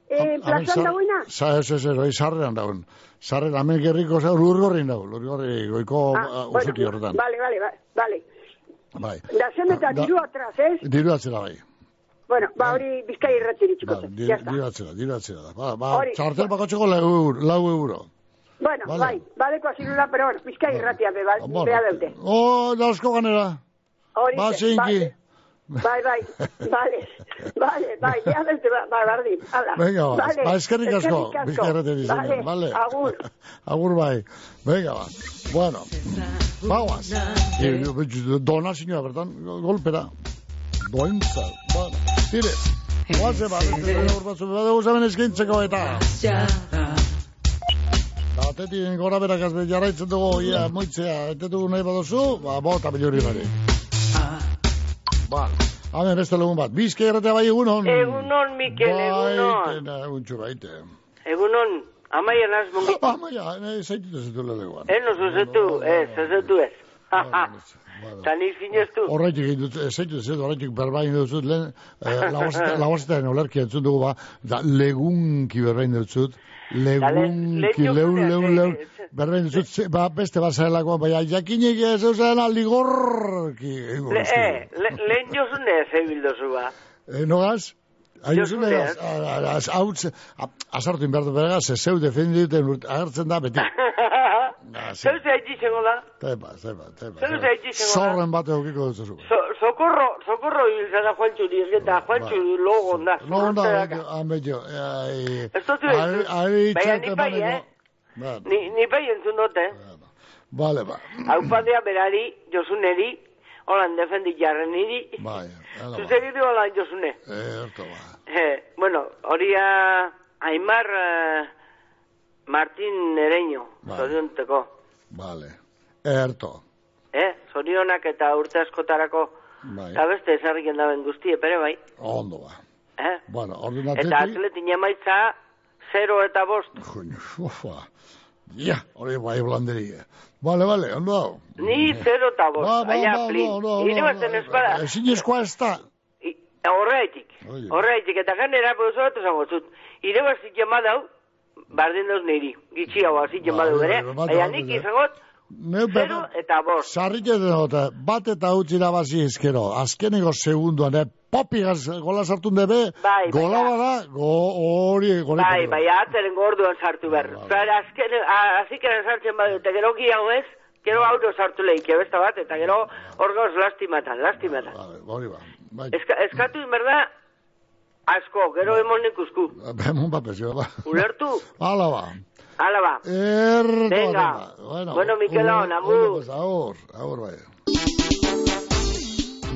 eh, Hemen plazan zar- dagoena? Sa, ez, ez, ez, sarrean dauen. Sarrean, hemen gerriko, za, lurgorri dau, lurgorri goiko ah, usuti horretan. Vale, vale, vale. Bai. Da zen eta diru atraz, ez? Diru atzera bai. Bueno, ba hori bizkai irratzi ditxuko Ba, zen, diru, ya está. diru atzera, diru atzera da. Ba, ba, Hori, txartel bakotxeko lau euro. Lau euro. Bueno, Vale. bai, badeko azirula, pero bueno, bizkai irratia be, bai, Bueno, bea deute. O, dauzko ganera. Hori, Ba, zinki. Bai, bai, vale, vale, bai, bea deute, ba, ba, bardin, ala. Venga, ba, Vale, ba eskerrik asko. asko. Bizkarreten izan, Vale, vale. agur. agur bai. Venga, ba. Bueno, bagoaz. Eh, Dona, sinua, bertan, golpera. Dointza. Bueno, tire. Oaze, ba, beste gaur batzu, badugu zaben eskintzeko eta. Batetik gora berak azbe jarraitzen dugu, ia, moitzea, ete dugu nahi baduzu, ba, bota biluri bari. Ba, hamen beste lagun bat, bizke erratea bai egunon. Egunon, Mikel, egunon. Baite, eguntxu baite. Egunon, amaia naz mungi. Amaia, nahi zaitutu zetu leleguan. Eh, no zuzetu, ez, zuzetu ez. Ta ni sinestu. Horretik egin dut, ez zaitu zetu, horretik berbain dut lehen, eh, lagoztetan olerki entzun dugu ba, da legunki berbain dut legunki, le- leun, leun- leun, berbain dut ba, beste bat zahelako, baina jakinik ez eusen aligorki. egingo Le, eh, le, lehen jozune ez ebildozu ba. Eh, nogaz? Aizune, Josuneaz. hau, azartu inbertu beragaz, ze zeu defenditen agertzen da beti. Zeu zaiti zengo da? Tepa, tepa, tepa. Zeu zaiti zengo da? Zorren bate okiko dut zu. So, socorro, socorro hilzara Juancho Dirgeta, Juancho logo da. No, no, amedio. Ai, Ez dut ari, ari, Baina ni bai, eh? Ba, Ni, bai entzun dut, eh? Vale, ba. Haupadea berari, Josuneri, holan defendi jarren niri. Bai, hala ba. Zuzegidu holan Josune. Eh, erto ba. Eh, bueno, horia Aimar eh, Martin Ereño, Bai. zorionteko. Vale. Erto. Eh, zorionak eta urte askotarako, Bai. eta beste ezarriken daben guztie, pere bai. Ondo ba. Eh? Bueno, Eta ordenatetik. atletin emaitza, 0 eta bost. Ufa. Ja, hori bai blanderia. Vale, vale, ondo hau. Ni 0 eta bost, Ba, ba, baina ba, plin. batzen no, espada. Ezin eskoa ez da. Horreitik, Oie. horreitik, eta ganera, pues bat esango zut. Ire bazik jemadau, bardin dauz niri. Gitxi hau hazik jemadau Bai, bere, bai, nik izangot, zero eta bost. Sarrike denote, bat eta utzi irabazi ezkero, azkeneko segunduan, eh, popi gaz, gola sartun debe, Bai, gola bada, go, hori, gori. Bai, bai, atzeren gorduan sartu behar. Zer, azken, a- azikeren sartzen badu, eta gero hau ez, gero auto sartu lehike, besta bat, eta gero hor gauz lastimatan, lastimatan. Hori ba, bai. Eska, eskatu inberda, asko, gero emon ikusku. Bemon papezio, ba. Ulertu? Hala ba. Hala ba. Erto. Venga. Bueno, Bueno, Mikelon, un- agur. agur, agur bai.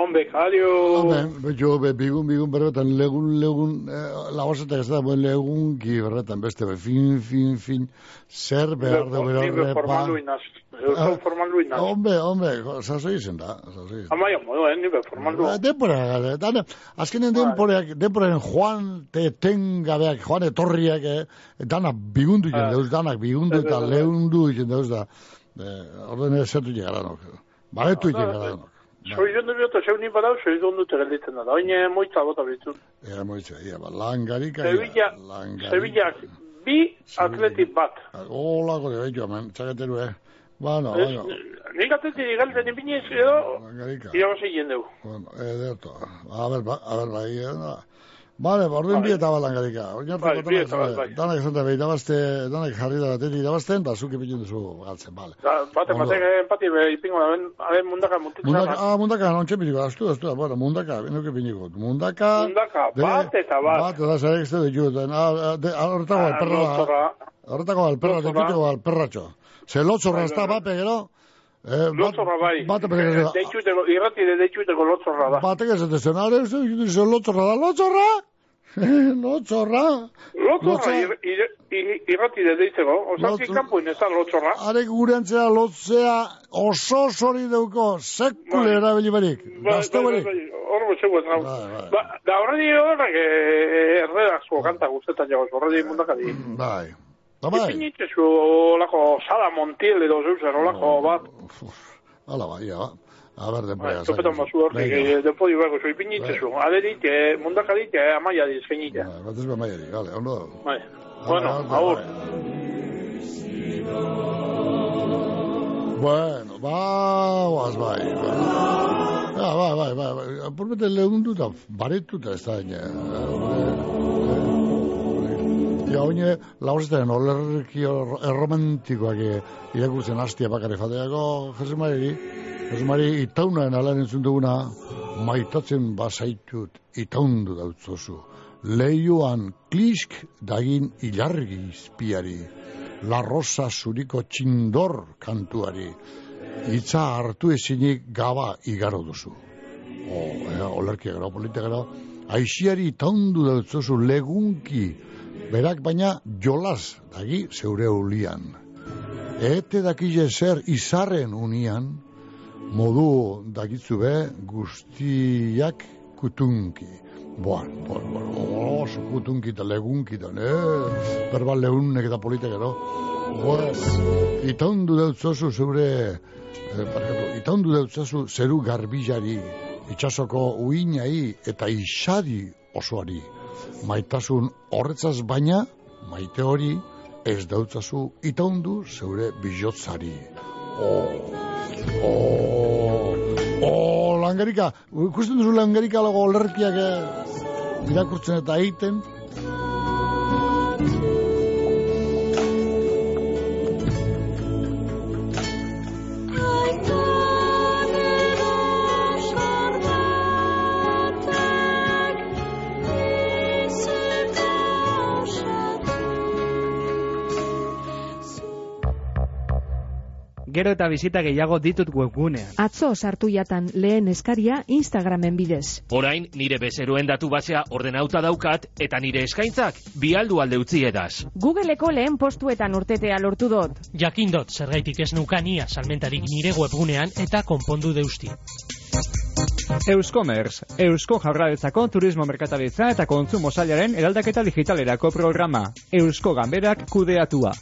hon bekario. Hombre, jo, be, bigun, bigun berretan, legun, legun, eh, lagozetak ez da, buen legunki berretan, beste, be, fin, fin, fin, zer behar dugu Ni be repa. formal duinaz. Euskal formal duinaz. Hombre, hombre, sasoi izen da. Amaia modu, eh, ni be formal du. Ba, Denpora, gare, dana, azkenen denporeak, denporaren joan, te, tengabeak, joan etorriak, eh, dana bigundu jen deuz, danak bigundu eta leundu jen deuz da, eh, orden esertu llegaranok, baretu llegaranok. Soi joan dut eta zeun badau, soi joan dute gelditzen da. Oine moitza bota bitut. Ea moitza, ia, ba, langarika, Sevilla, Sevilla, bi atletik bat. Olako de behitu, hemen, txaketeru, eh. Bueno, Ez, bueno, Nik atetik galtzen ipinez edo, langarika. irabazi jendeu. Bueno, ederto. A ver, ba, a ver, bai, eh, da. Vale, orden bi eta bat langarika. Bai, bi eta bat, bai. Danak esan da behi dabazte, danak jarri da batetik dabazten, da zuki pitzen duzu galtzen, vale. Da, bate, bate, empati be ipingo da, ben, mundaka mutitzen Mundaka, da. ah, mundaka, non txepiniko, astu, astu, bueno, mundaka, binuke piniko. Mundaka... Mundaka, de- bat eta bat. Bat, eta zarek ez dut jut, ah, ah, horretako Ah, alperra da. lotzorra. Horretako alperra, tekuteko alperratxo. Ze lotzorra ez da, bape, gero? Eh, bat- Lotzorra bai. Bate, lotzorra da. Batek ez are, ez dut lotzorra da, lotzorra! lotzorra! Lotzorra, ir- ir- ir- irrati de deitzeko. Osauki Lotz- kanpoin ez da lotzorra. Are gurentzea lotzea oso sori deuko, sekule erabili barik. Gazte barik. Hor botxeko ez nau. Ba, da horredi horrek eh, erredazko kanta guztetan jagoz, horredi mundakadi. Bai. Ba, bai. Ipinitzezu olako Sala Montiel edo zeuzen olako bat. Hala bai, ja. A ber, denbora. Topetan bazu horrek, eh, depo dibako, zo ipinitzezu. Aderit, eh, mundakadit, eh, amaia dizkenite. Bat ez ba maiari, gale, ondo. Bai. Bueno, agur. Bueno, ba, oaz bai. Ja, bai, bai, bai, bai. Apurbete lehundu eta baretuta ez da. Ja, oine, lauzetan olerki erromantikoak eh, irakurtzen hastia bakare fateako, Jesu Mariri, Jesu Mariri, itaunaen alan entzun duguna, maitatzen bazaitut, itaundu dautzozu. Leioan klisk dagin ilargi izpiari, La Rosa zuriko txindor kantuari, hitza hartu ezinik gaba igaro duzu. O, ea, olerkia gara, politia gara, aixiari taundu dautzozu legunki, berak baina jolas dagi zeure ulian. Ete dakile zer izarren unian, modu dagitzu be guztiak kutunki. Boan, boan, boan, oso kutunki eta legunki da, ne? Berba leunek eta politia gero. Boaz, itaundu dautzozu zeure, eh, barkatu, itaundu dautzozu zeru garbillari, itxasoko uinai eta isadi osoari. Maitasun horretzaz baina, maite hori, ez dautzazu itaundu zeure bijotzari. Oh, oh, oh, langarika, ikusten duzu langarika lago olerkiak eh, irakurtzen eta egiten, Gero eta bizita gehiago ditut webgunean. Atzo sartu jatan lehen eskaria Instagramen bidez. Orain nire bezeroen datu basea ordenauta daukat eta nire eskaintzak bialdu alde utzi edaz. Googleko lehen postuetan urtetea lortu dut. Jakindot, zergaitik ez nukania salmentarik nire webgunean eta konpondu deusti. Euskomers, Eusko Jaurlaritzako Turismo Merkataritza eta Kontsumo Sailaren eraldaketa digitalerako programa. Eusko Ganberak kudeatua.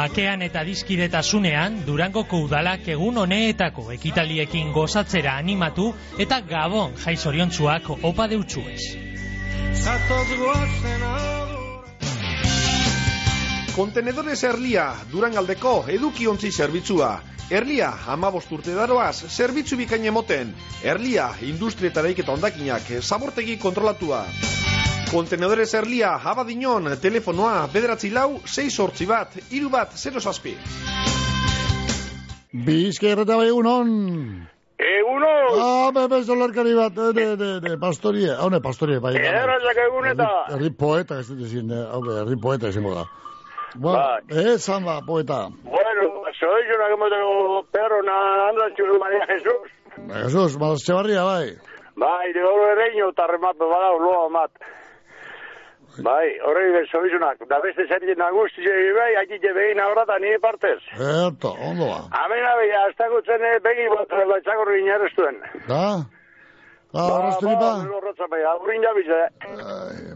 Bakean eta dizkidetasunean, Durangoko udalak egun honeetako ekitaliekin gozatzera animatu eta gabon jaizoriontzuak opa deutsuez. Kontenedores Erlia, Durangaldeko edukiontzi zerbitzua. Erlia, amabost urte daroaz, zerbitzu bikain emoten. Erlia, industria eta ondakinak, zabortegi kontrolatua. Kontenedores Erlia, abadinon, telefonoa, bederatzi lau, 6 sortzi bat, iru bat, 0 zazpi. Bizkaia bai egunon. Eguno! Ah, bebe, zolarkari bat, eh, de, de, de, pastorie, haune, pastorie, bai. Ederrazak egun eta. Herri- Herri poeta, ez dut ezin, eh, hau, herri poeta izango da. Bueno, esan ba, poeta. Bueno, soy yo una que me tengo perro, na, anda, chulo María Jesús. Ba, Jesus, malaz txabarria, bai. Bai, de oro ereño, eta remape bada, loa mat. Bai, horrei bezoizunak, da beste zerien nagusti zegi bai, akite begin ahora da nire partez. Erto, ondo ba. Hemen abe, hasta gutzen eh, begi bat, batzako riñarestuen. Da? Da, horreztu nipa? Ba, horretza bai, aurrin jabiz, eh.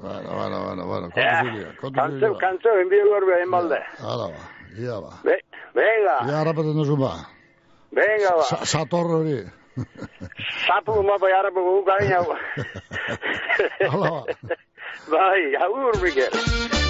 Bueno, bueno, bueno, bueno, kontu ziria, kontu Kantzeu, kantzeu, enbio gorbe, en balde. Hala ba, ia ba. Be, venga, Ia harrapaten duzu ba. venga ba. Sa- Sator hori. Zapu ma bai arabu gu gaina. Hala ba. Bai, agur, Miguel. Gertakizun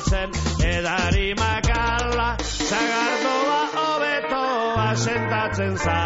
ezaltzen edari makala Zagardoa hobeto asentatzen zala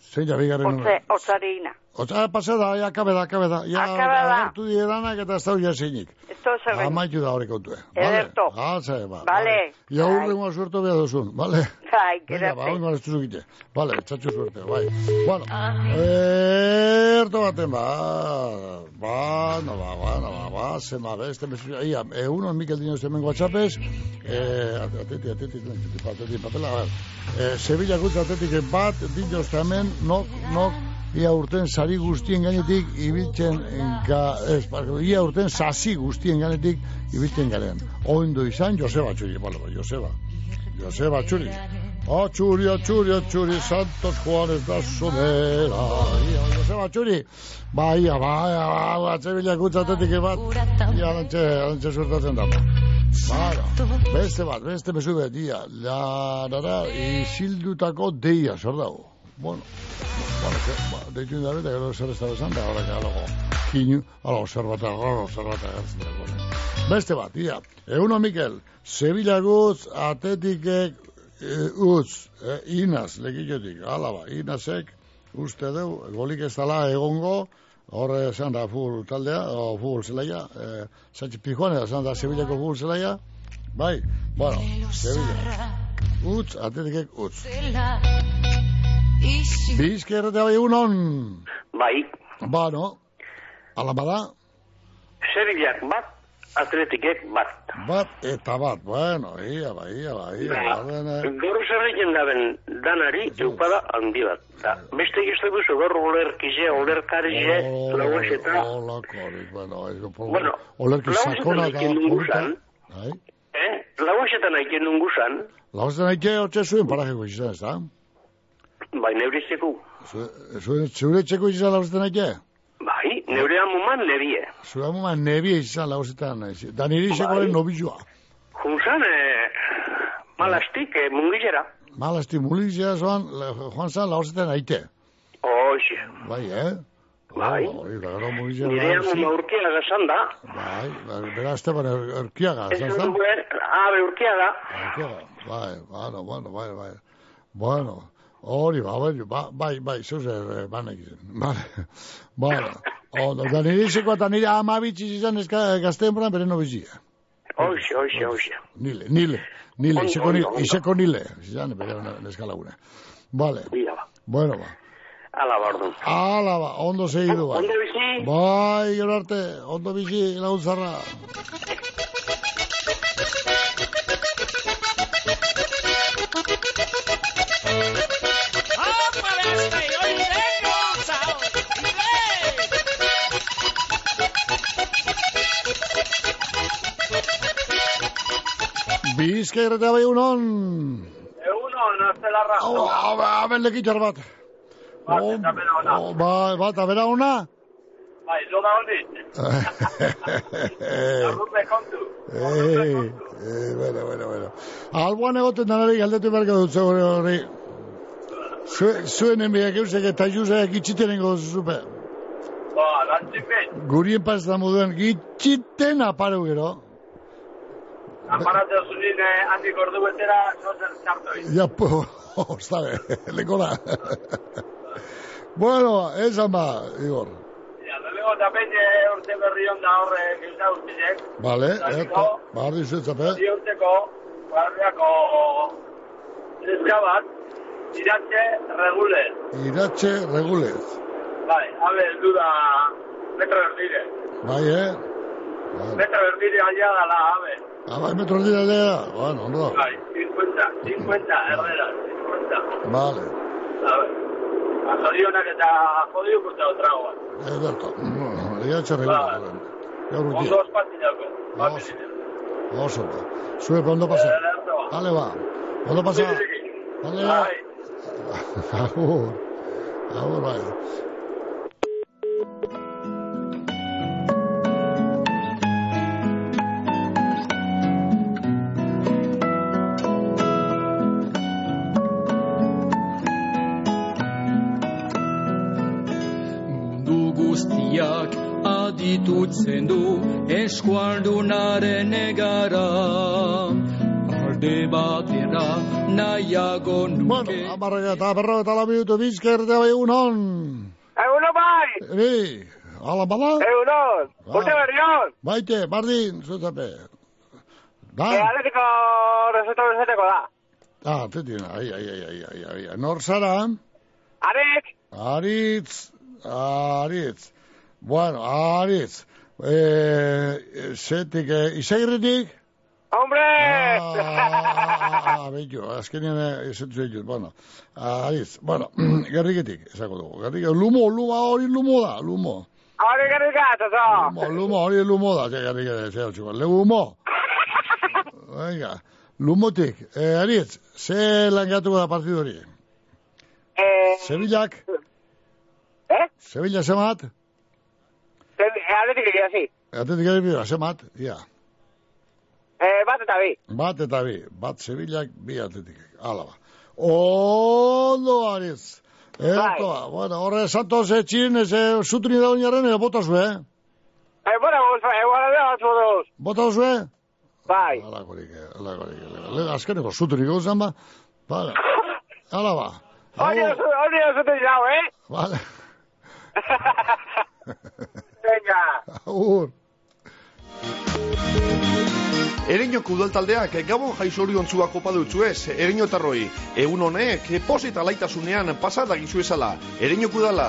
zein ja bigarren numero. otzarina. Otza, pasada, ya, akabe da, akabe da. Ja, Akabe da. agertu dieranak eta ez da ja zeinik. Esto zer Amaitu da hori kontue. Ederto. Galtza, ba. Vale. Ja, urrengoa suerto behar duzun, bale? Bai, Venga, ba, oingo ez duzukite. Vale, txatxu suerte, bai. Bueno, erto baten, ba, ba, no, ba, ba, no, ba, ba, zema, beste, mesu, ia, egunon Mikel Dino zemen WhatsAppez, eh, ateti, ateti, ateti, ateti, papela, a ver, eh, Sevilla gutz atetik bat, dinos nok, nok, ia urten sari guztien gainetik ibiltzen ga, ez, barkatu, ia urten sasi guztien gainetik ibiltzen garen. Oindo izan Joseba Txuri, bale, ba, Joseba. Joseba Txuri. Atxuri, atxuri, atxuri, Santos Juanes da Somera. Ia, Joseba, atxuri. Bai, ia, bai, ia, bai, atzebilak utzatetik bat. Ia, alantxe, alantxe suertatzen da. Bara, beste bat, beste mesu bet, ia, la, la, la, isildutako deia, zer dago. Bueno, bueno, que, ba, deitu indabe, eta gero zer ez da besan, da, ahora que alago, kinu, alago, zer bat, alago, zer bat, agertzen dago. Beste bat, ia, Euno Mikel, Sevilla guz, atetikek, e, utz, e, inaz, lekikotik, alaba, inazek, uste deu, golik ez dala egongo, horre esan da fútbol taldea, o fútbol zelaia, e, Sánchez Pijone, esan da Sevillako fútbol zelaia, bai, bueno, Sevilla, utz, atetikek utz. Bizkerrete bai unon, Bai, bueno, ala bada, Sevillak bat, atletikek bat. bat eta bat, bueno, ia, bai, ia, bai, ia, Ba, bai, Gaur zerrekin daben danari eupada handi bat. Da, beste gizte duzu gaur olerkize, olerkarize, lauez eta... Olakorik, bueno, ez problema. Bueno, Olerki sakona da. Bai. Eh? Lauezetan aiken nungu zan, Lauzen aike hotxe zuen parajeko izan, ez da? Bai neurizeko. Zuen, zure txeko izan lauzen aike? Bai, neure amuman nebie. Zure amuma nebie izan lauzetan? Da niri isekoaren Bai. nobizua. Junzan, eh, malastik, eh, mungizera. Malasti mulizia zoan, joan zan lauzetan aite. Oixe, Bai, eh? Bai. Hori, da gero mulizia. nire amuma urkia gazan da. Bai, ba- bera Esteban er- Erkiaga, Ez dut duen, abe urkia da. Erkiaga, bai, bueno, bueno, bai, bai. Bueno, hori, ba, bai, ba, bai, bai, zuze, banek izan. Vale, bueno. Ondo, da nire izeko eta nire amabitzi izan ezka gazteen boran bere nobizia. Oixe, oixe, oixe. Nile, nile, nile, izeko nile, izeko nile, izan bere neskalagune. Vale, Bila ba. bueno, ba. Ala bardun. Ala, ba, ondo segidu, bai. Ondo bizi? Bai, gero arte, ondo bizi, laguntzarra. Bizka irretea bai unon. Eguno, naztelarra. Hau, hau, hau, lekitxar bat. Bat, eta bera ona. Oh, Bai, bat, abera ona. Bai, zo da honi. Arrupe kontu. Ei, ei, bueno, bueno, bueno. Alboan egoten danari galdetu berka dut zegoen hori. Zue- Zuen enbiak eusek eta juzeak itxiten ingo zupe. Ba, lantzipen. Gurien pasta moduen gitxiten aparu gero. Aparatzen zunin eh, handik ordu betera, zozer txartoi. Ja, po, ostabe, lekora. bueno, esan ba, Igor. Ja, lehenengo eta peine urte berri onda horre gilda urtizek. Vale, Eta eto, barri zuetzape. Bi urteko, barriako neska bat, iratxe regule. Iratxe regulez. Bai, abe, du da, metro erdire. Bai, eh? Metro erdire alia dala, abe. Abai, metro dira aldea. Bueno, ondo. Bai, 50, 50, erdera, 50. Vale. Abe. Azorionak eta jodio kusta otrago bat. Ederto. Iratxe regulez. Gaur Ondo urtia. espalti dauke. Oso. Oso. ba. Zue, pa, ondo pasa. Dale, ba. Ondo pasa. Dale. Agur. Agur, bai. Guztiak aditutzen du eskualdunaren egara alde batera nahiago nuke Bueno, amarrega eta berro eta la minutu bizker de bai unon. Eguno bai! Ni, ala bala? Egunon! Ba. Urte berrion! Baite, bardin, zuzape. Da? Eh, atletiko rezeto bezeteko da. Ah, tetin, ai, ai, ai, ai, ai, ai, ai. Nor zara? Arek! Aritz, Aritz. Bueno, Aritz. Eh, zetik, eh, izagirretik? Hombre! Ah, behitu, azkenean eh, ezetu zaitut, bueno. Aritz, bueno, gerriketik, esako dugu. Gerriketik, lumo, lumo, hori lumo da, lumo. Hori garrika, tazo! Lumo, lumo, hori lumo da, ze gerriketik, ze hau txuko. Le humo. Venga, Lumotik, eh, aritz, ze langatuko da partidu hori? Eh, Sevillak, eh? Sevilla zemat, Atletik egia, zi. atetik edo zemat, ia. Eh, bat eta bi. Bat eta bi, bat Sevillak, bi atetik. Hala ba. Ondo, aritz. Ertoa, bueno, horre Santos etxin, eze sutri da oinarren, edo bota zue, eh? Eh, bora, goza, eh, bora, bora, bora, Bota zue? Bai. Alakorik, alakorik. Azkeneko sutri gauzan ba. Vale. Hala ba. Hori oso te jau, eh? Vale. Venga. Agur. Ereñoko udaltaldeak gabon jaizori ontzua kopa dutzu ez, ereñotarroi. Egun honek, posita laitasunean pasada gizu ezala. Ereñoko udala.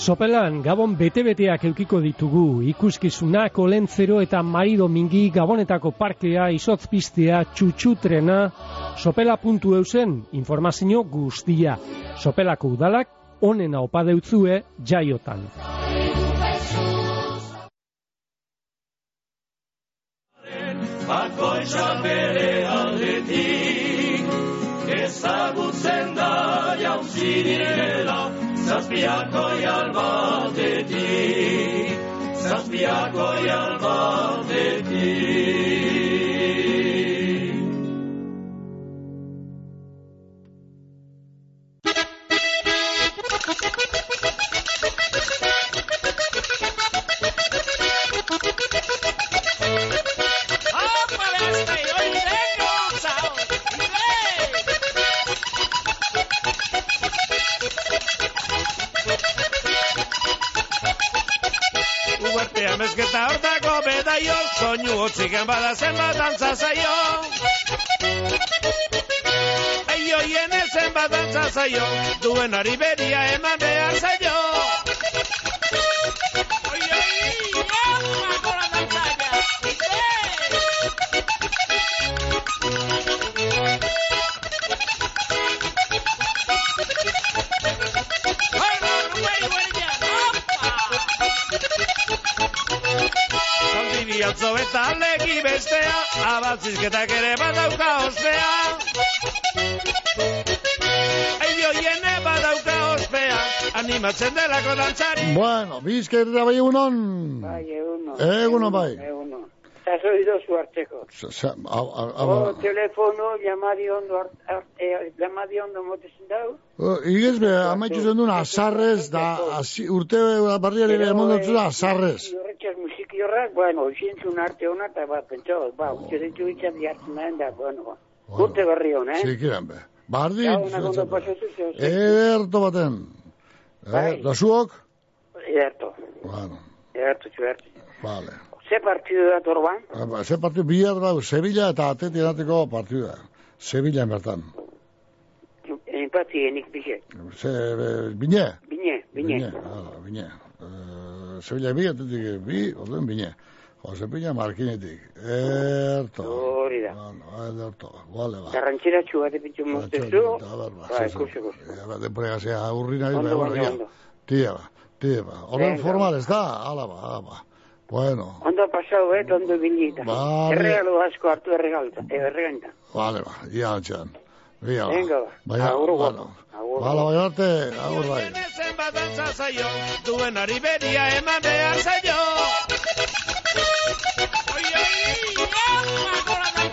Sopelan Gabon bete-beteak eukiko ditugu. Ikuskizunak Olentzero eta Marido Mingi Gabonetako parkea izotz pistea txutxutrena Sopela puntu eusen informazio guztia. Sopelako udalak onena opa deutzue jaiotan. Bakoitza bere aldetik ezagutzen da jauzi direla zazpiako jalbatetik zazpiako jalbatetik Ugartea mezketa hortako bedaio, soinu hotziken bada zenbat dantza zaio. Eio hiene zenbat dantza zaio, duen ari beria eman behar zaio. Legi bestea, abaltzizketak ere badauka ospea. Eio hiene badauka ospea, animatzen delako dantzari. Bueno, bizkairra bai egunon. Bai, eguno. Egunon bai. Eguno. Eta soy dos hartzeko. Sa- sa- a- a- a- O telefono, llamadi ondo, art- art- eh, llamadi ondo motezen dau. Uh, Igez be, amaitzu zen duen azarrez, da, urte barriari ere emondotzu da azarrez. Horretxas musiki horrak, bueno, izintzun arte hona, eta ba, pentsa, ba, utxe ditu itxat jartzen da, da, bueno, urte berri hona, eh? Zikiran be. Bardi, ederto baten. Eh, da zuok? Ederto, Bueno, ederto, txuertu. vale. Ze partidu da torban? Ah, ba, Ze partidu bihar da, Sevilla eta Atleti edateko partidu da. Sevilla bertan. Empati enik bize. Ze, be, bine? Bine, bine. hala, bine. Uh, Sevilla bi, Atleti bi, orduen bine. Jose Piña Markinetik. Erto. Hori da. Bueno, ederto. Vale, ba. Garrantzira txua de pitxu moztezu. Ba, ikusi, ikusi. Ja, ba, denbora gazia aurri nahi, ba. Tia, ba, tia, ba. Horren formal ez da, ala ba, ala ba. Bueno, Ondo pasau, eh, ondo bilita. Vale. Erregalo asko hartu erregalta, erreganta. vale ba, ia altxan. Ia, ba. Venga, ba. Baina, Agur, bueno. Bala, bai arte, agur bai. Zenbat dantza zaio, duen ari beria eman behar zaio. Oi, oi, ama, gora dantzaia,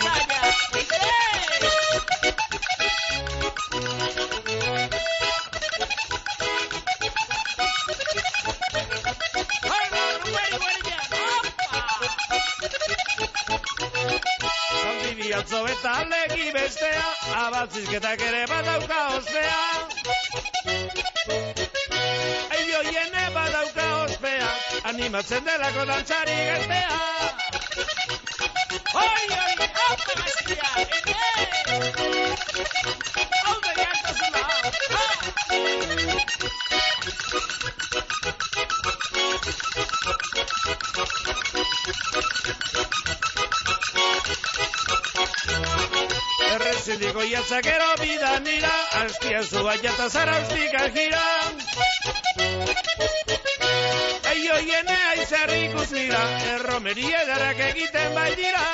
Atzo eta legi bestea, abaltzizketak ere badauka ospea. Eio hiene badauka ospea, animatzen delako dantzari gaztea. Oi, oi! Hau Erreziliko jatzakero bidan dira, astia zu baiata zara ustika gira. Eio jene aizarri ikus erromeria edarak egiten bai dira.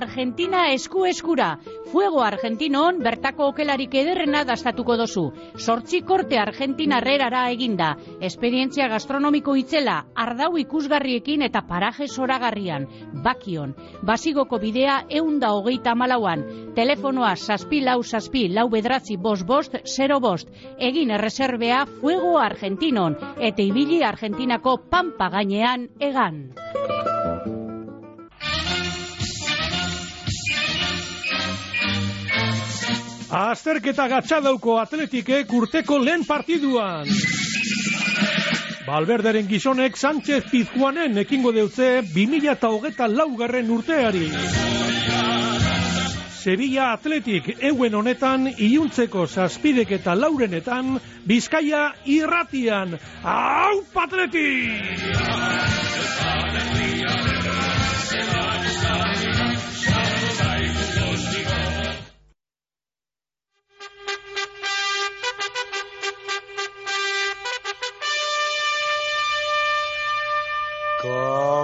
Argentina esku eskura. Fuego Argentinon bertako okelarik ederrena dastatuko dozu. Sortzi korte Argentina herrerara eginda. Esperientzia gastronomiko itzela, ardau ikusgarriekin eta paraje zoragarrian. Bakion. Basigoko bidea eunda hogeita malauan. Telefonoa saspi lau saspi lau bedratzi bost bost zero bost. Egin erreserbea Fuego Argentinon. Eta ibili Argentinako pampa gainean egan. Azterketa gatsadauko atletikek urteko lehen partiduan. Balberderen gizonek Sánchez Pizjuanen ekingo deutze 2008 laugarren urteari. Sevilla Atletik euen honetan iluntzeko zazpidek eta laurenetan Bizkaia irratian. Hau patletik!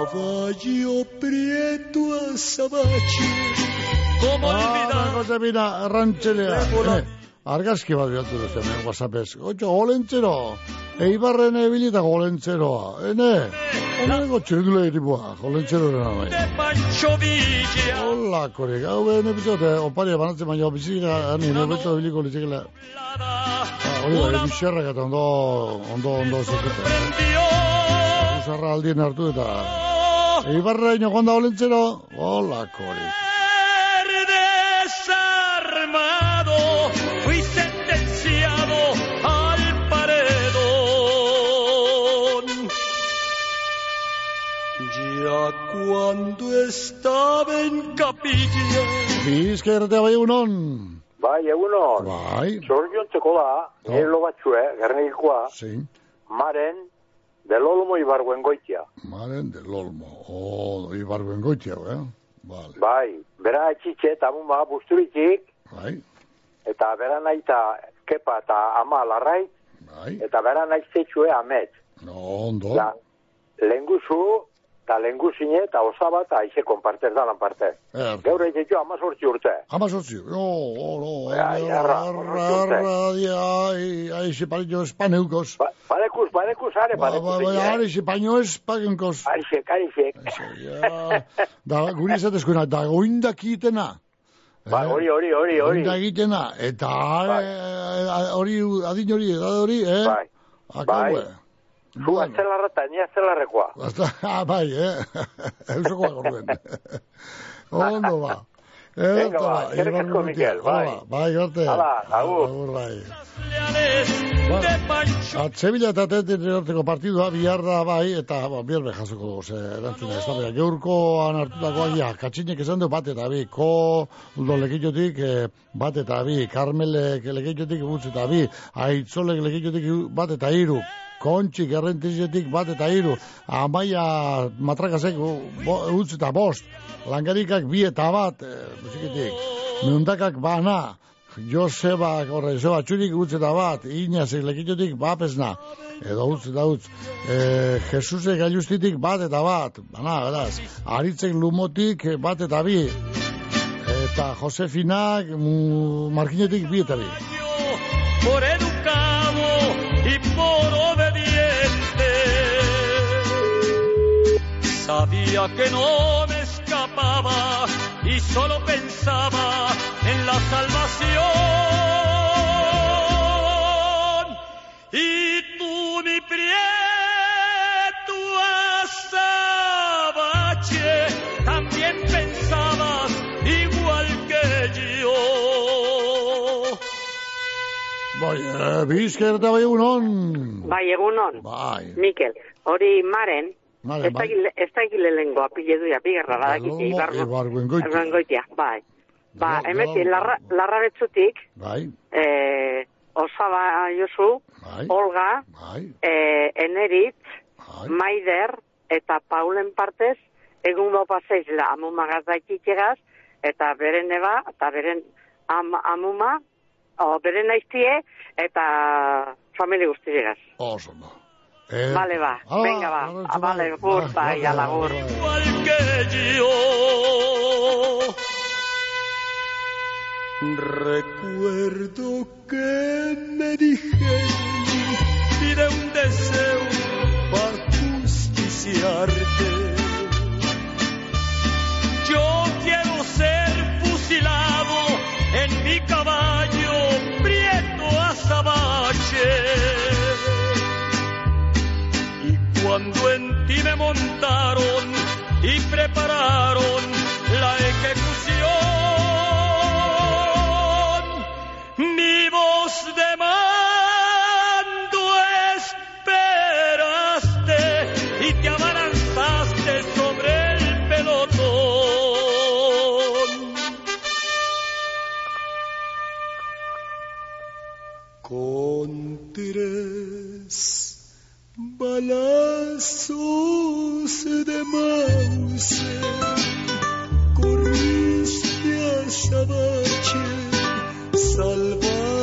Caballo prieto azabatxe. Como Ah, Josefina, rantxelea. Eh, argazki bat bihatu duz hemen, whatsappez. Ocho, golentzero. Eibarren ebili eta golentzeroa. Ene, honeko txedule iribua, golentzero dena bai. Villa. Hola, korek, hau behin epitzote, oparia banatzen baina bizika, hani, nebeto ebiliko litzekela. Hori bai, bizarrak eta ondo, ondo, ondo zeketa. Uzarra aldien hartu eta... Eibarra ino gonda golentzero, hola, korek. desarmado, fui sentenciado al paredón. Ya cuando estaba en capilla, Bizka erratea bai egunon. Bai, egunon. Bai. Zoriontzeko da, nire lo batxue, gernegikoa, Sí. maren, del olmo ibarguen goitia. Maren del Olmo. Oh, ibarguen goitia, eh? Vale. Bai, bera etxitxe eta muma busturitik, Bai. eta bera naita kepa eta ama larrai, Bai. eta bera naiztetxue amet. No, ondo. La, lenguzu, eta lenguzine, eta osaba, eta aize konpartez dalan parte. Er. Gaur etxetxo ama sortzi urte. Ama sortzi. No, oh, no. Bai, Arra, arra, arra, arra, arra, dia, ai, ai, siparillo espaneukos. Badekuz, badekuz, are, Ba, badekuz. ba, ba, are, sipaino espagenkos. Arixek, arixek. Ja, da, guri esatezkoena, da goindak itena. Ba, hori, hori, hori, hori. Goindak itena. Eta, eh, hori, adin hori, edad hori, eh? Bai. Akaue. Zu atzelarra eta ni atzelarrekoa. Basta, ah, bai, eh? Eusokoa gorduen. Ondo ba. Venga, ba, eskerrik asko, Mikel, bai. Bai, garte. Hala, agur. Agur, bai. Atzebila eta tetin erorteko partidua bihar da bai, eta ba, bihar behasoko dugu, ze erantzuna ez da, bera, geurkoan hartutako aia, katxinek esan du bat eta bi, ko do lekitiotik eh, bat eta bi, karmelek lekitiotik gutz eta bi, aitzolek lekitiotik bat eta hiru, kontxik errentiziotik bat eta hiru, amaia matrakasek utz eta bost, langarikak bi eta bat, e, musikitik, meundakak bana, Joseba, horre, Joseba txurik utz eta bat, Inazek lekitiotik bapesna, edo utz eta utz, e, Jesusek gailustitik bat eta bat, bana, beraz, Aritzek lumotik bat eta bi, eta Josefinak Markinetik bi eta bi. por educado y por Sabía que no me escapaba y solo pensaba en la salvación. Y tú, mi prieto azabache, también pensabas igual que yo. Bai, e, bizker eta bai egunon. Bai, egunon. Bai. Mikel, hori maren, Vale, Ez bai. da- ez da egile lengo, apile duia, bigarra badakite, ibargo. Ibarguen goiti. Ibargoitia, bai. Ba, Ja, emeti, larra, larra betzutik, Bai, eh, Osaba Josu, bai, Olga, bai. eh, Eneritz, Maider, eta Paulen partez, egun dopa zeizela, amuma gazdaikikegaz, eta beren eba, eta beren am, amuma, o, beren aiztie, eta familia guztiegaz. Oso. Eh, Vale, ba, hala, venga, ba, hala, ah, vale, gur, bai, ala, gur. igual que yo. Recuerdo que me dijeron, pide un deseo para justiciarte. Yo quiero ser fusilado en mi caballo cuando en ti me montaron y prepararon la ejecución, balazos de Mauser corriste a Sabache salvando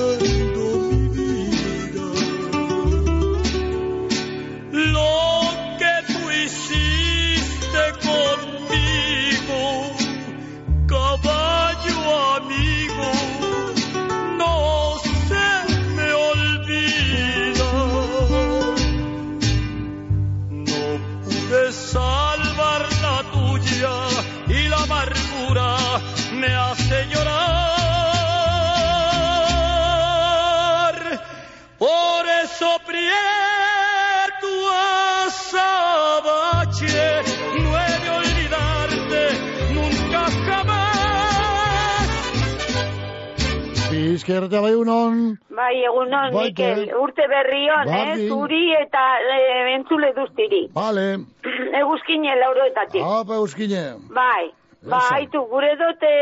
Bizkertea bai unon. Bai, egunon, Bai, Mikel, ke- urte berrion, eh, Bardin. zuri eta eh, entzule duztiri. Vale. Eguzkine lauroetatik. Apa euskine. Bai, ba, haitu, gure dote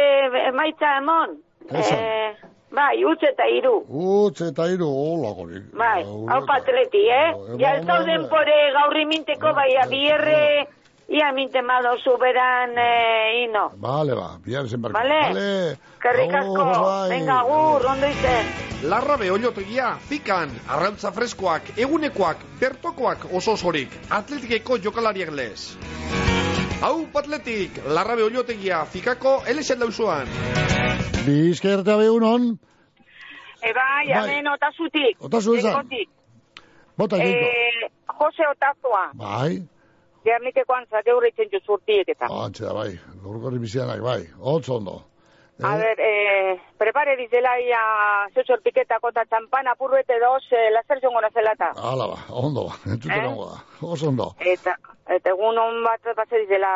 emaitza emon. Esan. Eh, bai, utz eta iru. Utz eta iru, hola gorik. Bai, hau patleti, eh? Bai, Ja, bai, ez dauden bai. pore gaurri minteko, bai, abierre, ia minte madozu beran, eh, ino. Vale, ba, bihar zen barko. Vale. Vale. Asko, Agur, bai. venga, gur, ondo izen. Larrabe oiotegia, pikan, arrantza freskoak, egunekoak, bertokoak oso osorik, atletikeko jokalariak lez. Hau patletik, larrabe oiotegia, fikako elexen dauzuan. Bizkertea bai unon. E, bai, Bai. hemen otazutik. Otazu. Ekotik. Bota egiko. Eh, Jose Otazua, Bai. Gernikekoan zageure itxentzu zurtiek eta. Antxe da, bai. Gaurkorri bizianak, bai. Otz ondo. A ver, eh, prepare dizelaia zuzor piketako eta txampan apurruete dos, eh, lazer zongo nazelata. Hala ba, ondo ba. Entzuten Eh? ongo da. Oso ondo. Eta, eta egun on bat batze dizela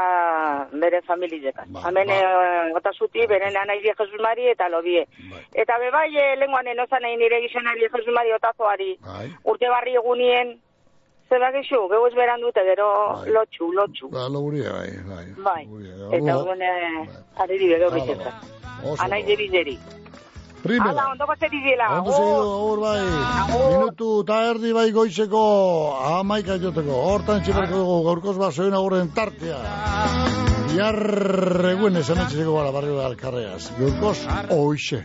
bere familiekan. Hemen eh, otazuti, beren anai die Jesus Mari eta lobie. Eta bebai eh, lenguan enozan egin nire gizonari Jesus Mari otazoari. Bai. Urte barri egunien, zer dakizu, geu ez beran dute, gero lotxu, lotxu. Ba, loguria, bai, bai. Bai, eta Orduan- orduan eh, ari dire gero Hala, bizitza. Oso Anai deri deri. Primera. Hala, ondo batzeri dela. Ondo segidu, agur bai. Minutu eta erdi bai goizeko amaika joteko. Hortan txiparko dugu gaurkoz basoen agurren tartea. Bihar eguen esan etxezeko gara barrio da alkarreaz. Gaurkoz, oixe.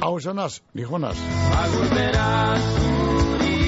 Hau esanaz, nijonaz. Agurtera zuri,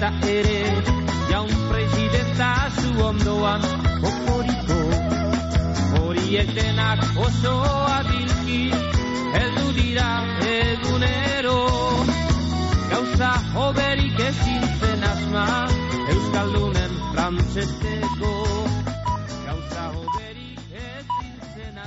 baita ere Jaun presidenta zu ondoan. Okoriko Hori etenak oso adilki Heldu dira egunero. Gauza hoberik ezin zen asma Euskaldunen frantzesteko Euskaldunen frantzesteko